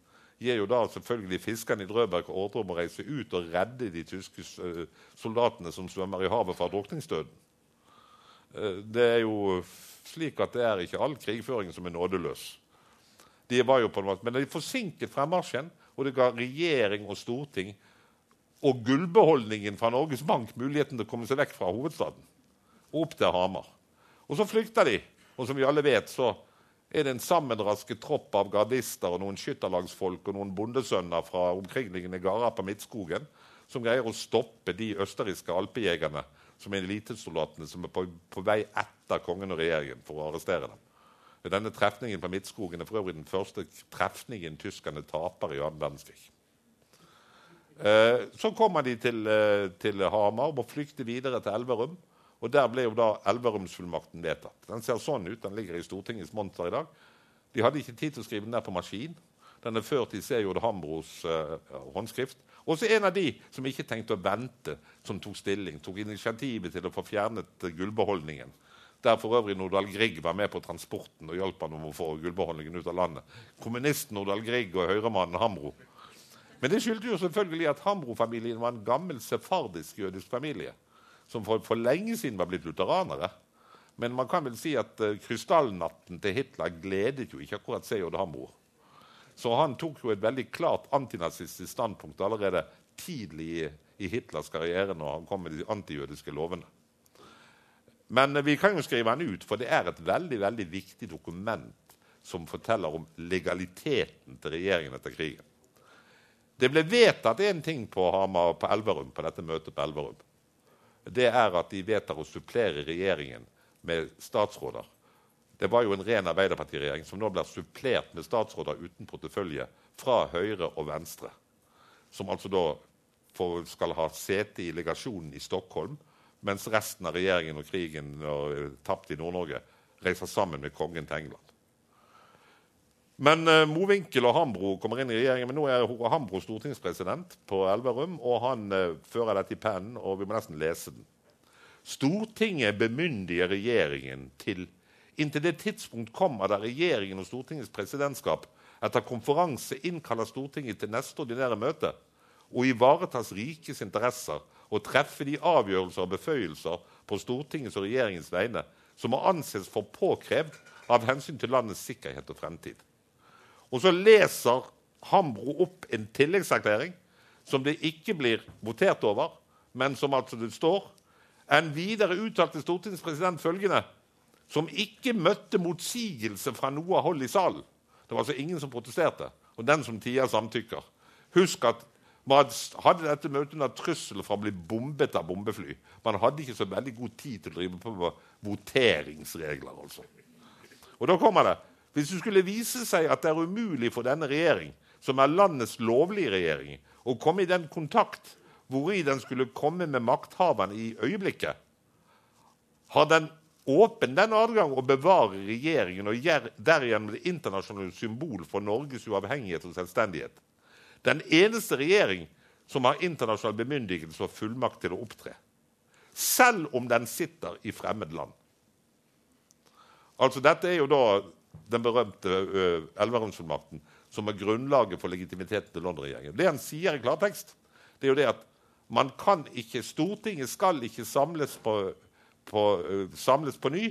gir jo da selvfølgelig fiskerne i Drøbak ordre om å reise ut og redde de tyske eh, soldatene som svømmer i havet fra drukningsdøden. Eh, det er jo slik at det er ikke all krigføring som er nådeløs. De var jo på en måte, Men de forsinket fremmarsjen, og det ga regjering og storting og gullbeholdningen fra Norges Bank muligheten til å komme seg vekk fra hovedstaden og opp til Hamar. Og så flykter de. Og som vi alle vet, så er det en sammenrasket tropp av gardister og noen skytterlagsfolk og noen bondesønner fra omkringliggende gårder på Midtskogen som greier å stoppe de østerrikske alpejegerne som er elitesoldatene som er på, på, vei etter kongen og regjeringen for å arrestere dem. Denne trefningen på Midtskogen er for øvrig den første trefningen tyskerne taper i annen verdenskrig. Eh, så kommer de til, eh, til Hamar og må flykte videre til Elverum. Og Der ble jo da Elverumsfullmakten vedtatt. Den ser sånn ut. Den ligger i Stortingets monter i dag. De hadde ikke tid til å skrive den der på maskin. Den er ført i C. J. Hambros uh, håndskrift. Også en av de som ikke tenkte å vente, som tok stilling. Tok initiativet til å få fjernet gullbeholdningen. Der for øvrig Nordahl Grieg var med på transporten og hjalp han om å få gullbeholdningen ut av landet. Kommunisten Nordahl Grieg og høyremannen Hambro. Men det skyldte jo selvfølgelig at Hambro-familien var en gammel sefardisk jødisk familie som for, for, lenge siden var blitt lutheranere. Men man kan vel si at uh, krystallnatten til Hitler gledet jo ikke akkurat seg og Hamor. Så han tok jo et veldig klart antinazistisk standpunkt allerede tidlig i, i Hitlers karriere når han kom med de antijødiske lovene. Men uh, vi kan jo skrive den ut, for det er et veldig, veldig viktig dokument som forteller om legaliteten til regjeringen etter krigen. Det ble vedtatt én ting på, Hamar, på Elverum, på dette møtet på Elverum det er at de vedtar å supplere regjeringen med statsråder. Det var jo en ren Arbeiderpartiregjering som nå blir supplert med statsråder uten portefølje fra høyre og venstre. som altså da for, skal ha sete i legasjonen i Stockholm, mens resten av regjeringen og krigen og, tapt i Nord-Norge reiser sammen med kongen til England. Men uh, Mowinckel og Hambro kommer inn i regjeringen, men nå er Hambro stortingspresident på Elverum, og han uh, fører dette i pennen, og vi må nesten lese den. Stortinget bemyndiger regjeringen til Inntil det tidspunkt kommer der regjeringen og Stortingets presidentskap etter konferanse innkaller Stortinget til neste ordinære møte og ivaretas rikets interesser og treffe de avgjørelser og beføyelser på Stortingets og regjeringens vegne som må anses for påkrevd av hensyn til landets sikkerhet og fremtid. Og så leser Hambro opp en tilleggserklæring som det ikke blir votert over, men som altså det står. En videre uttalte Stortingets president følgende som ikke møtte motsigelse fra noe hold i salen. Det var altså ingen som protesterte. Og den som tier, samtykker. Husk at man hadde dette møtet under trussel fra å bli bombet av bombefly. Man hadde ikke så veldig god tid til å drive på voteringsregler. altså. Og da kommer det hvis det skulle vise seg at det er umulig for denne regjering, som er landets lovlige regjering, å komme i den kontakt hvori den skulle komme med makthaverne i øyeblikket, har den åpen den adgang å bevare regjeringen og derigjennom det internasjonale symbol for Norges uavhengighet og selvstendighet. Den eneste regjering som har internasjonal bemyndigelse og fullmakt til å opptre. Selv om den sitter i fremmed land. Altså Dette er jo da den berømte uh, som er grunnlaget for legitimiteten til London-regjeringen. Det han sier i klartekst, det er jo det at man kan ikke, Stortinget skal ikke samles på, på, uh, samles på ny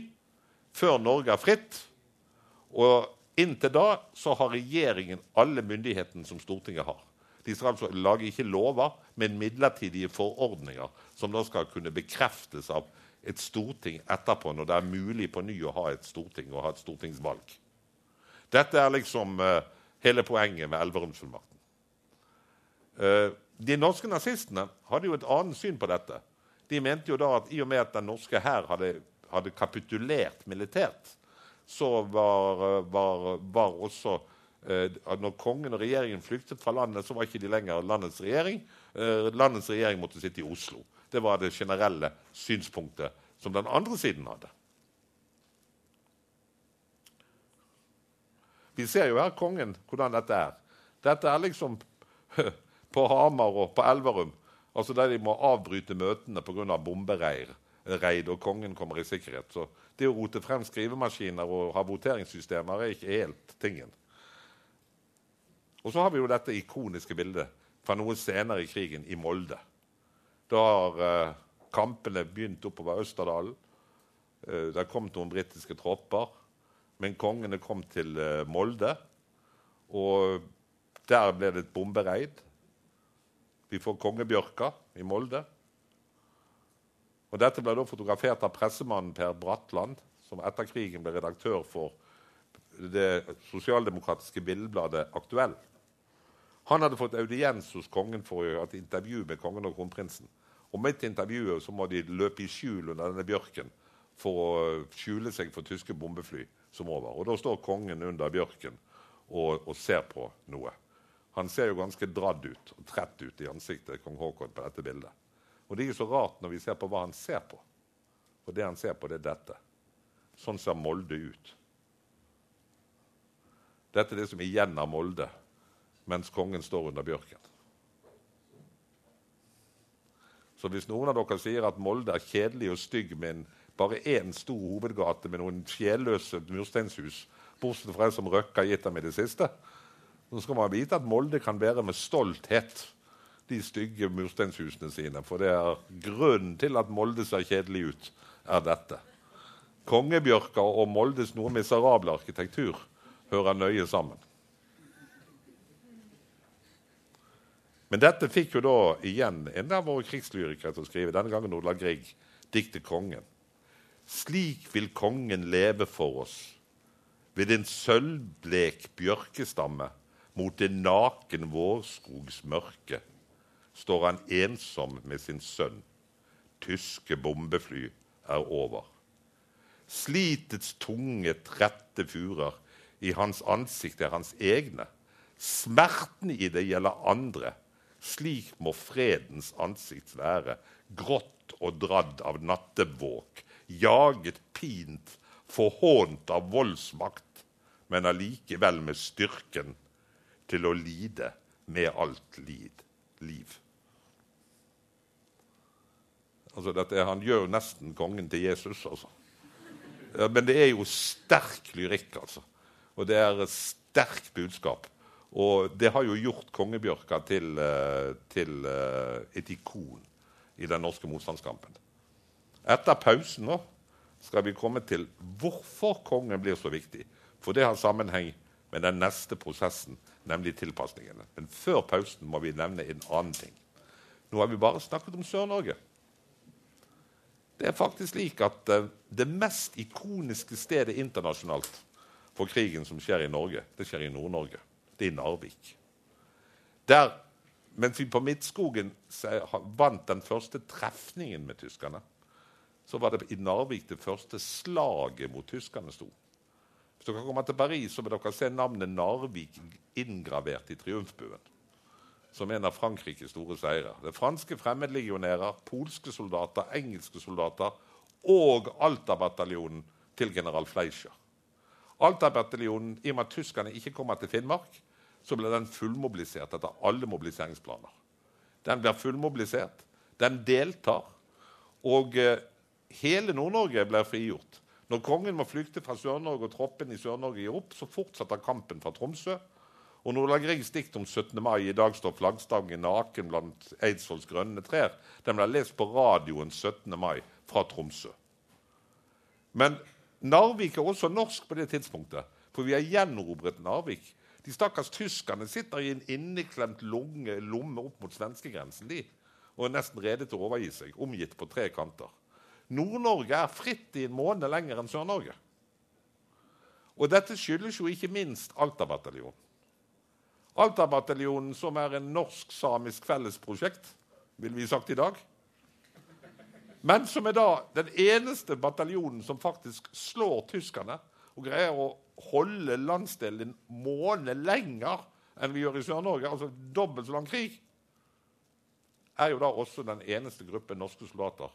før Norge er fritt. Og inntil da så har regjeringen alle myndighetene som Stortinget har. De skal altså lage ikke lover, men midlertidige forordninger som da skal kunne bekreftes av et storting etterpå, når det er mulig på ny å ha et storting og ha et stortingsvalg. Dette er liksom uh, hele poenget med Elverumsfullmakten. Uh, de norske nazistene hadde jo et annet syn på dette. De mente jo da at i og med at den norske hær hadde, hadde, kapitulert militært, så var, var, var også uh, Når kongen og regjeringen flyktet fra landet, så var ikke de lenger landets regjering. landets regjering måtte sitte i Oslo. Det var det generelle synspunktet som den andre siden hadde. Vi ser jo her kongen hvordan dette er. Dette er liksom på Hamar og på Elverum, altså der de må avbryte møtene pga. bombereid, og kongen kommer i sikkerhet. Så det å rote frem skrivemaskiner og ha voteringssystemer er ikke helt tingen. Og så har vi jo dette ikoniske bildet fra noe senere i krigen, i Molde. Da har eh, kampene begynt oppover Østerdalen. Eh, det kommet noen britiske tropper. Men kongene kom til uh, Molde, og der ble det et bombereid. Vi får kongebjørka i Molde. Og Dette ble da fotografert av pressemannen Per Bratland, som etter krigen ble redaktør for det sosialdemokratiske billedbladet Aktuell. Han hadde fått audiens hos kongen for å gjøre et intervju med kongen og kronprinsen. Og Midt i intervjuet så må de løpe i skjul under denne bjørken for å skjule seg for tyske bombefly som over. Og Da står kongen under bjørken og, og, ser på noe. Han ser jo ganske dradd ut og trett ut i ansiktet kong Haakon på dette bildet. Og Det er ikke så rart når vi ser på hva han ser på. For det han ser på, det er dette. Sånn ser Molde ut. Dette er det som er igjen av Molde mens kongen står under bjørken. Så hvis noen av dere sier at Molde er kjedelig og stygg med en bare én stor hovedgate med noen sjelløse mursteinshus, bortsett fra en som Røkka gitt dem i det siste. Så skal man vite at Molde kan bære med stolthet de stygge mursteinshusene sine. For det er grunnen til at Molde ser kjedelig ut, er dette. Kongebjørka og Moldes noe miserable arkitektur hører nøye sammen. Men dette fikk jo da igjen en av våre krigslyrikere til å skrive, denne gangen Ola Grieg, diktet 'Kongen'. Slik vil kongen leve for oss, ved en sølvblek bjørkestamme mot en naken vårskogs mørke står han ensom med sin sønn. Tyske bombefly er over. Slitets tunge, trette furer i hans ansikt er hans egne. Smerten i det gjelder andre. Slik må fredens ansikt være, grått og dradd av nattevåk, jaget, pint, forhånt av voldsmakt, men allikevel med styrken til å lide med alt lid, liv. Altså dette, han gjør jo nesten kongen til Jesus, altså. Men det er jo sterk lyrikk, altså. Og det er et sterkt budskap. Og det har jo gjort kongebjørka til, eh, til eh, et ikon i den norske motstandskampen. Etter pausen nå skal vi komme til hvorfor kongen blir så viktig. For det har sammenheng med den neste prosessen, nemlig tilpasningene. Men før pausen må vi nevne en annen ting. Nå har vi bare snakket om Sør-Norge. Det er faktisk slik at uh, det mest ikoniske stedet internasjonalt for krigen som skjer i Norge, det skjer i Nord-Norge. I Narvik. Der, mens vi på Midtskogen vant den første trefningen med tyskerne, så var det i Narvik det første slaget mot tyskerne sto. Hvis dere kommer til Paris, så vil dere se navnet Narvik inngravert i triumfbuen som en av Frankrikes store seire. Det er franske fremmedlegionærer, polske soldater, engelske soldater og Alta-bataljonen til general Fleischer. Alta-bataljonen, I og med at tyskerne ikke kommer til Finnmark, så ble den fullmobilisert etter alle mobiliseringsplaner. Den blir fullmobilisert, den deltar, og eh, hele Nord-Norge blir frigjort. Når kongen må flykte fra Sør-Norge og troppen i Sør-Norge gir opp, så fortsetter kampen fra Tromsø og Nordland Griegs dikt om 17. mai i dag står flaggstangen naken blant Eidsvolls grønne trær. Den ble lest på radioen 17. mai fra Tromsø. Men Narvik er også norsk på det tidspunktet, for vi har gjenerobret Narvik. De stakkars tyskerne sitter i en inneklemt lunge, lomme opp mot svenskegrensen de, og er nesten rede til å overgi seg, omgitt på tre kanter. Nord-Norge er fritt i en måned lenger enn Sør-Norge. Og dette skyldes jo ikke minst Alta-bataljonen. Alta-bataljonen, som er en norsk-samisk fellesprosjekt, vil vi sagt i dag. Men som er da den eneste bataljonen som faktisk slår tyskerne og greier å holde landsdelen en måned lenger enn vi gjør i Sør-Norge, altså dobbelt så lang krig, er jo da også den eneste gruppen norske soldater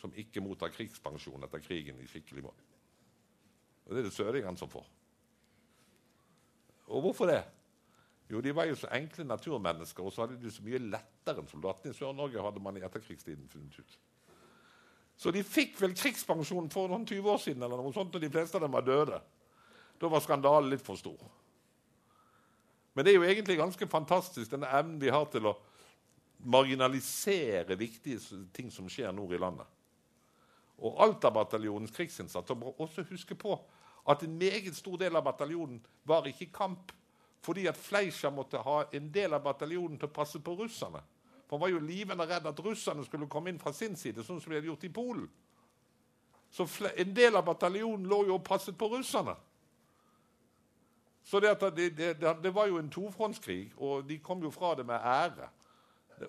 som ikke mottar krigspensjon etter krigen i skikkelig måte. Og Det er det søringene som får. Og hvorfor det? Jo, de var jo så enkle naturmennesker, og så hadde de så mye lettere enn soldatene i Sør-Norge. hadde man i etterkrigstiden funnet ut. Så de fikk vel krigspensjon for noen 20 år siden, eller noe sånt, og de fleste av dem var døde. Da var skandalen litt for stor. Men det er jo egentlig ganske fantastisk, denne evnen vi har til å marginalisere viktige ting som skjer nord i landet. Og Alta-bataljonens krigsinnsats. Og også huske på at en meget stor del av bataljonen var ikke i kamp fordi at Fleischer måtte ha en del av bataljonen til å passe på russerne. For Han var jo livende redd at russerne skulle komme inn fra sin side, sånn som de hadde gjort i Polen. Så en del av bataljonen lå jo og passet på russerne. Så det, det, det, det var jo en tofrontskrig, og de kom jo fra det med ære.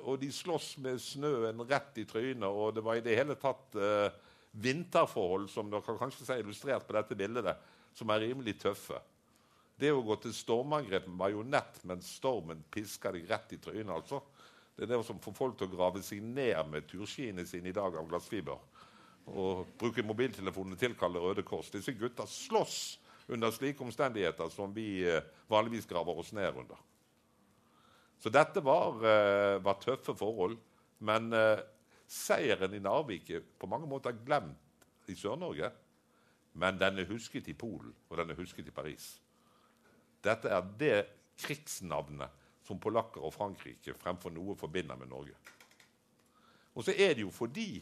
Og de sloss med snøen rett i trynet, og det var i det hele tatt eh, vinterforhold, som dere kan kanskje se illustrert på dette bildet, som er rimelig tøffe. Det å gå til stormangrep med bajonett mens stormen pisker deg rett i trynet, altså. Det er det som får folk til å grave seg ned med turskiene sine i dag av glassfiber. Og bruke mobiltelefonene tilkalle Røde Kors. Disse gutta slåss under slike omstendigheter som vi eh, vanligvis graver oss ned under. Så dette var, eh, var tøffe forhold. Men eh, seieren i Narvik er på mange måter glemt i Sør-Norge. Men den er husket i Polen, og den er husket i Paris. Dette er det krigsnavnet som polakker og Frankrike fremfor noe forbinder med Norge. Og så er det jo fordi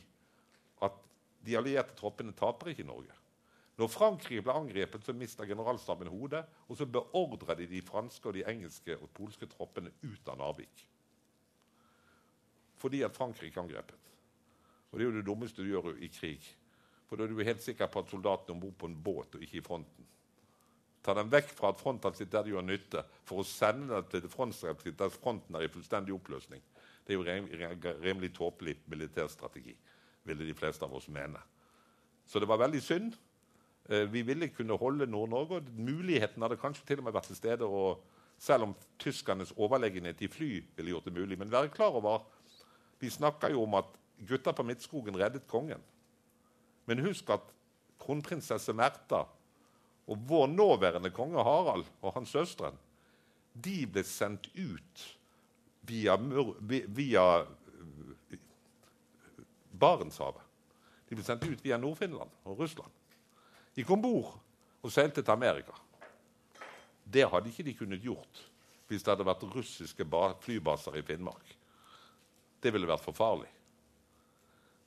at de allierte troppene taper ikke Norge. Når Frankrike ble angrepet, så mista generalstaben hodet, og så beordra de de franske, og de engelske og polske troppene ut av Narvik. Fordi at Frankrike angrepet. Og Det er jo det dummeste du gjør i krig. For da er du helt sikker på at soldatene om bord på en båt og ikke i fronten. Ta dem vekk fra at fronten sitt der de gjør nytte, for å sende dem til fronten sitt der fronten er i fullstendig oppløsning. Det er jo rimelig tåpelig militærstrategi, ville de fleste av oss mene. Så det var veldig synd. Eh, vi ville kunne holde Nord-Norge, og muligheten hadde kanskje til og med vært til stede Og selv om tyskernes overlegenhet i fly ville gjort det mulig. Men vær klar over vi snakker jo om at gutta på Midtskogen reddet kongen. Men husk at kronprinsesse Märtha og vår nåværende konge Harald og hans søstre de ble sendt ut via, via eh, Barentshavet. De ble sendt ut via Nord-Finland og Russland. De kom bord og seilte til Amerika. Det hadde ikke de kunnet gjort hvis det hadde vært russiske flybaser i Finnmark. Det ville vært for farlig.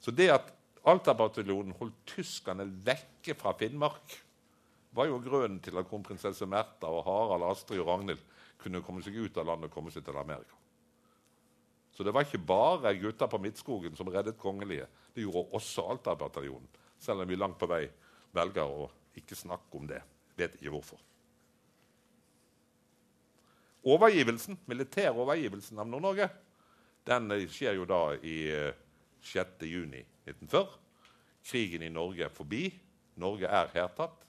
Så det at Alta-bataljonen holdt tyskerne vekke fra Finnmark, var jo grunnen til at kronprinsesse Märtha og Harald, Astrid og Ragnhild kunne komme seg ut av landet og komme seg til Amerika. Så det var ikke bare gutta på Midtskogen som reddet kongelige. Det gjorde også Alta-bataljonen, selv om vi langt på vei velger å ikke snakke om det. Vet ikke hvorfor. Overgivelsen, militær overgivelsen av Nord-Norge den skjer jo da i 6.6.1940. Eh, Krigen i Norge er forbi. Norge er hertatt.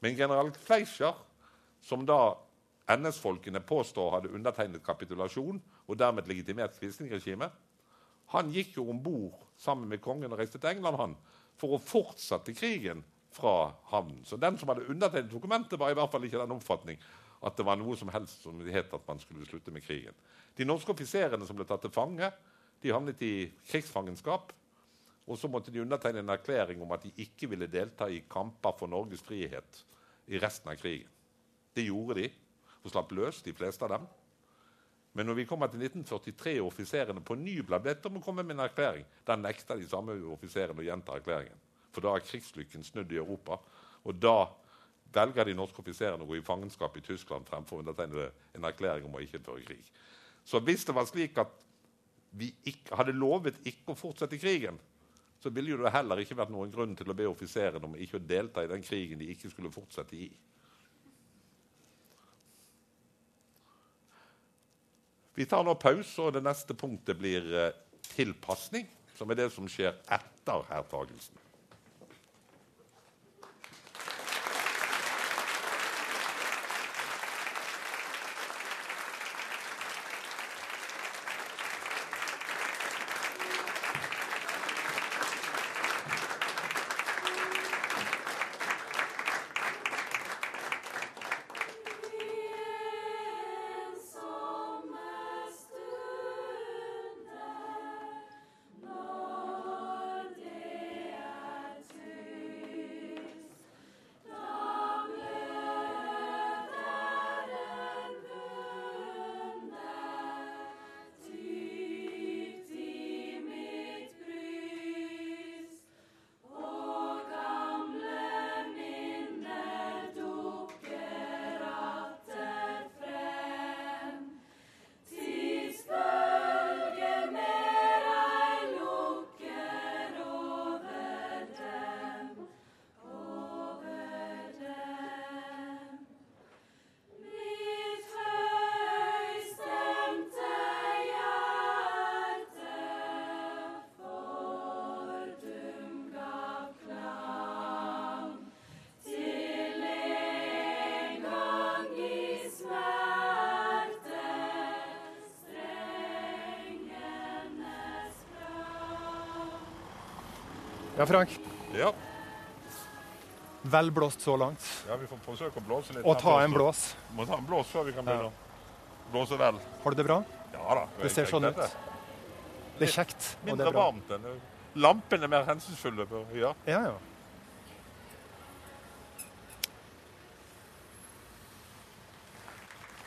Men general Fleischer, som da NS-folkene påstår hadde undertegnet kapitulasjon og dermed legitimert Quisling-regimet, han gikk jo om bord sammen med kongen og reiste til England han, for å fortsette krigen fra havnen. Så den som hadde undertegnet dokumentet, var i hvert fall ikke den oppfatning at det var noe som helst som het at man skulle slutte med krigen. De norske offiserene som ble tatt til fange, de havnet i krigsfangenskap. Og så måtte de undertegne en erklæring om at de ikke ville delta i kamper for Norges frihet i resten av krigen. Det gjorde de, og slapp løs, de fleste av dem. Men når vi kommer til 1943 og offiserene på ny ble bedt om å komme med en erklæring, da nekta de samme offiserene å gjenta erklæringen. For da er krigslykken snudd i Europa. Og da velger de norske offiserene å gå i fangenskap i Tyskland fremfor å undertegne en erklæring om å ikke føre krig. Så hvis det var slik at vi ikke, hadde lovet ikke å fortsette krigen, så ville det heller ikke vært noen grunn til å be offiserene om ikke å delta i den krigen de ikke skulle fortsette i. Vi tar nå pause, og det neste punktet blir eh, tilpasning, som er det som skjer etter hertagelsen. Ja, Frank. Ja. Vel blåst så langt. Ja, vi får forsøke å blåse litt. Og ta en blås. Vi Må ta en blås før vi kan begynne. Ja. Blåse vel. Har du det bra? Ja da. Det ser sånn ut. Det er kjekt. Mindre varmt enn Lampene er mer hensynsfulle. Ja. ja, ja.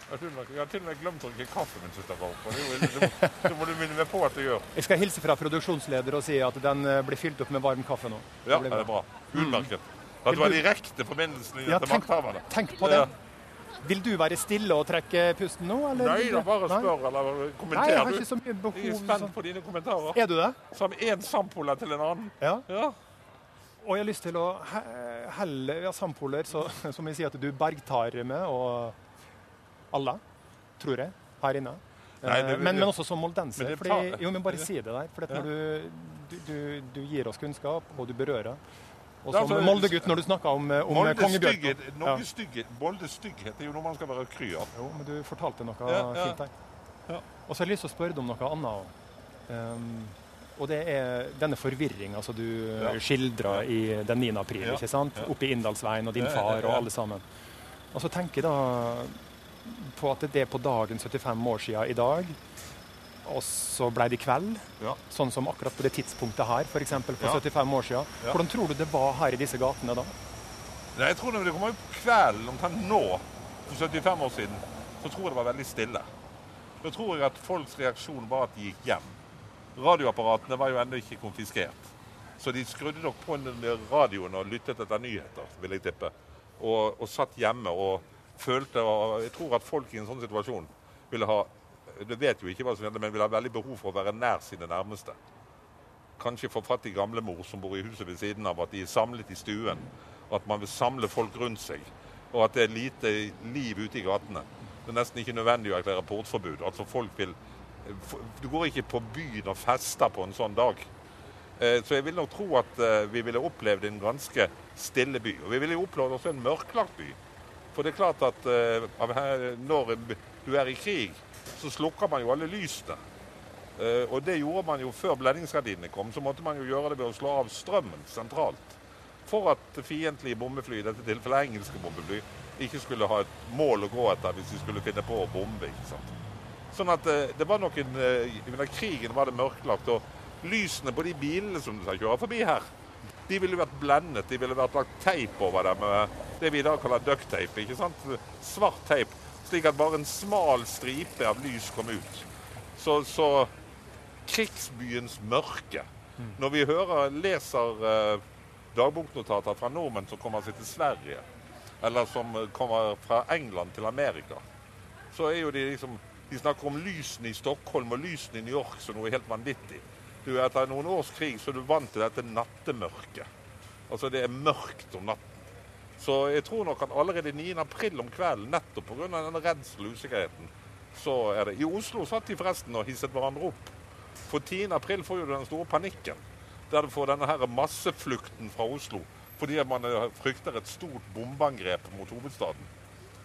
Jeg har til og med glemt å drikke kaffe mens jeg står opp. Det må, du minne meg på at du gjør. Jeg skal hilse fra produksjonsleder og si at den eh, blir fylt opp med varm kaffe nå. Ja, det, det er bra. Utmerket. At du har direkte forbindelsen ja, til makthaverne. Tenk på det. Vil du være stille og trekke pusten nå? Eller? Nei da, bare spør eller kommenter. Nei, jeg har ikke så mye behov. Jeg er spent på dine kommentarer. Er du det? Som én sampoler til en annen. Ja. ja. Og jeg har lyst til å helle ja, sampoler, så, som vi sier at du bergtar med. og alle, tror jeg, her inne. Nei, det, men, men, også som moldenser. Fordi, jo, men bare si det der. For ja. du, du, du, gir oss kunnskap, og du berører, Og som Altså, Molde-gutt, når du snakker om, eh, om Molde kongebjørn. stygghet, Ja. Stygghet, Moldes stygghet er jo noe man skal være kry av. Jo, men du fortalte noe Ja, ja. fint her. Og så har jeg lyst til å spørre deg om noe annet Um, og det er denne forvirringa som du Ja. skildra i den 9. april, ikke sant? Oppe i Inndalsveien og din far og alle sammen. Og så tenker jeg da på at det er på dagen 75 år siden i dag, og så ble det i kveld. Ja. Sånn som akkurat på det tidspunktet her, f.eks. på Ja. 75 år siden. Hvordan tror du det var her i disse gatene da? Nei, jeg tror det kommer jo kvelden, omtrent nå, for 75 år siden, så tror jeg det var veldig stille. Da tror jeg at folks reaksjon var at de gikk hjem. Radioapparatene var jo ennå ikke konfiskert. Så de skrudde nok på radioen og lyttet etter nyheter, vil jeg tippe. Og, og satt hjemme og følte og Jeg tror at folk i en sånn situasjon ville ha Du vet jo ikke hva som skjedde, men ville ha veldig behov for å være nær sine nærmeste. Kanskje få fatt i gamlemor som bor i huset ved siden av, at de er samlet i stuen. At man vil samle folk rundt seg. Og at det er lite liv ute i gatene. Det er nesten ikke nødvendig å erklære portforbud. Altså folk vil Du går ikke på byen og fester på en sånn dag. Eh, Så jeg vil nok tro at eh, vi ville opplevd en ganske stille by. Og vi ville opplevd også en mørklagt by. For det er klart at eh, når du er i krig, så slukker man jo alle lysene. Eh, Og det gjorde man jo før blendingsgardinene kom. Så måtte man jo gjøre det ved å slå av strømmen sentralt. For at fiendtlige bombefly, i dette tilfellet engelske bombefly, ikke skulle ha et mål å gå etter hvis de skulle finne på å bombe. ikke sant? Sånn at eh, det var nok en eh, Under krigen var det mørklagt. Og lysene på de bilene som kjører kjøre forbi her, de ville vært blendet. De ville vært lagt teip over dem. eh, Det vi i dag kaller ducktape. ikke sant? Svart teip. Slik at bare en smal stripe av lys kom ut. Så, så krigsbyens mørke. Når vi hører, leser eh, dagboknotater fra nordmenn som kommer seg til Sverige, eller som eh, kommer fra England til Amerika, så er jo de liksom De snakker om lysene i Stockholm og lysene i New York som noe helt vanvittig. Du, etter noen års krig så er du vant til dette nattemørket. Altså det er mørkt om natten. Så jeg tror nok at allerede 9. april om kvelden, nettopp pga. den redselen og usikkerheten, så er det I Oslo satt de forresten og hisset hverandre opp. For 10. april får jo den store panikken. Der du får denne her masseflukten fra Oslo. Fordi man eh, frykter et stort bombeangrep mot hovedstaden.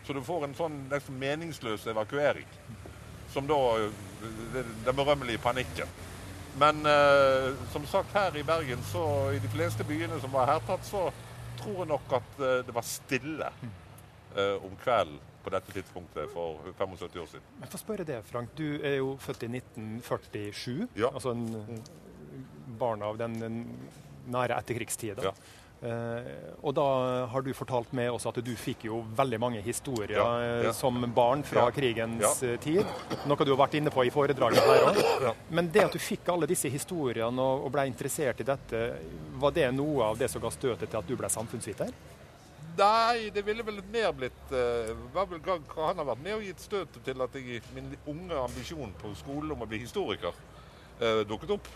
Så du får en sånn meningsløs evakuering. Som da eh, Den berømmelige panikken. Men eh, som sagt, her i Bergen, så i de fleste byene som var hertatt, så tror jeg nok at eh, det var stille eh, om kvelden på dette tidspunktet for 75 år siden. Men få spørre det, Frank. Du er jo født i 1947. Ja. Altså en barn av den den nære etterkrigstida. Ja. Eh, og da har du fortalt med oss at du fikk jo veldig mange historier Ja, eh, ja. som barn fra Ja, krigens eh, tid. Noe du har vært inne på i foredraget her òg. Men det at du fikk alle disse historiene og, ble interessert i dette, var det noe av det som ga støtet til at du ble samfunnsviter? Nei, det ville vel mer blitt eh, var vel, Han har vært med og gitt støtet til at jeg, min unge ambisjon på skolen om å bli historiker dukket opp.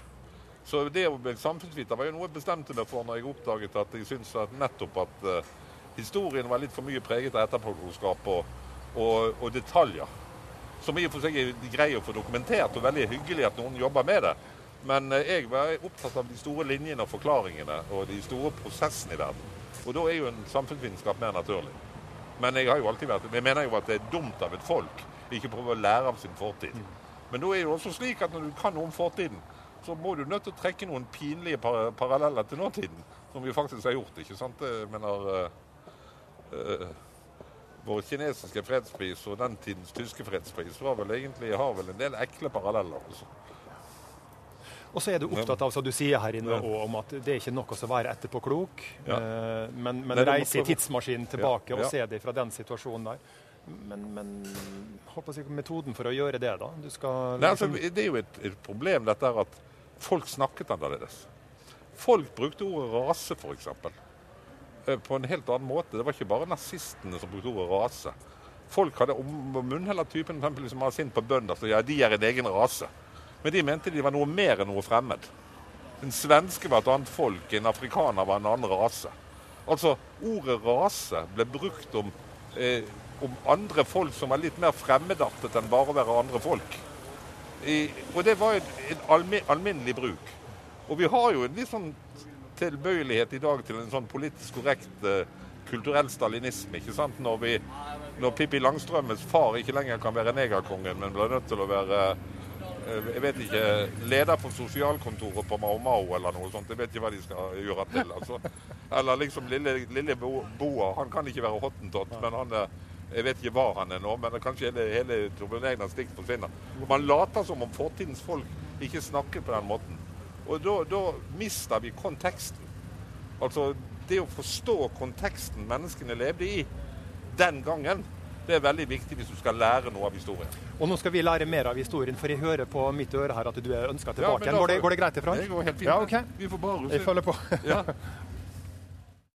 Så det å bli samfunnsviter var jo noe jeg bestemte meg for når jeg oppdaget at jeg syntes at nettopp at uh, historien var litt for mye preget av etterpåklokskap og, og, og detaljer. Som i og for seg er grei å få dokumentert, og veldig hyggelig at noen jobber med det. Men uh, jeg var opptatt av de store linjene og forklaringene og de store prosessene i verden. Og da er jo en samfunnsvitenskap mer naturlig. Men jeg har jo alltid vært, jeg mener jo at det er dumt av et folk ikke prøve å lære av sin fortid. Men da er det jo også slik at når du kan noe om fortiden, så må du nødt til å trekke noen pinlige par paralleller til nåtiden. Som vi faktisk har gjort. ikke sant? Jeg mener uh, Vår kinesiske fredspris og den tidens tyske fredspris var vel egentlig, har vel en del ekle paralleller. Også. Og så er du opptatt av, som du sier her inne, Ja. om at det er ikke nok å være etterpåklok, Ja. eh, men, men reise i tidsmaskinen tilbake Ja, og se det fra den situasjonen der. Men, men håper jeg, metoden for å gjøre det, da? Du skal Nei, altså, liksom- det er jo et, et problem dette her at folk snakket annerledes. Folk brukte ordet rase, f.eks. På en helt annen måte. Det var ikke bare nazistene som brukte ordet rase. Folk hadde munnhellertypen som var sint på bønder, så ja, de er en egen rase. Men de mente de var noe mer enn noe fremmed. En svenske var et annet folk, en afrikaner var en annen rase. Altså, ordet rase ble brukt om, eh, om andre folk som var litt mer fremmedartet enn bare å være andre folk. I, og det var en, en almi, alminnelig bruk. Og vi har jo en litt sånn tilbøyelighet i dag til en sånn politisk korrekt uh, kulturell stalinisme. ikke sant? Når, vi, når Pippi Langstrømmes far ikke lenger kan være negerkongen, men blir nødt til å være uh, jeg vet ikke, leder for sosialkontoret på Mao Mao eller noe sånt. Jeg vet ikke hva de skal gjøre til. altså. Eller liksom lille, lille Boa. Han kan ikke være hottentott, men han er jeg vet ikke hva han er nå, men kanskje hele, hele Torbjørn Egners dikt forsvinner. Man later som om fortidens folk ikke snakker på den måten. Og da, da mister vi konteksten. Altså det å forstå konteksten menneskene levde i den gangen, det er veldig viktig hvis du skal lære noe av historien. Og nå skal vi lære mer av historien, for jeg hører på mitt øre her at du er ønska tilbake. Ja, går, det, går, det, greit ifra? Det går helt fint. Ja, okay. Vi får bare Jeg følger på. ja.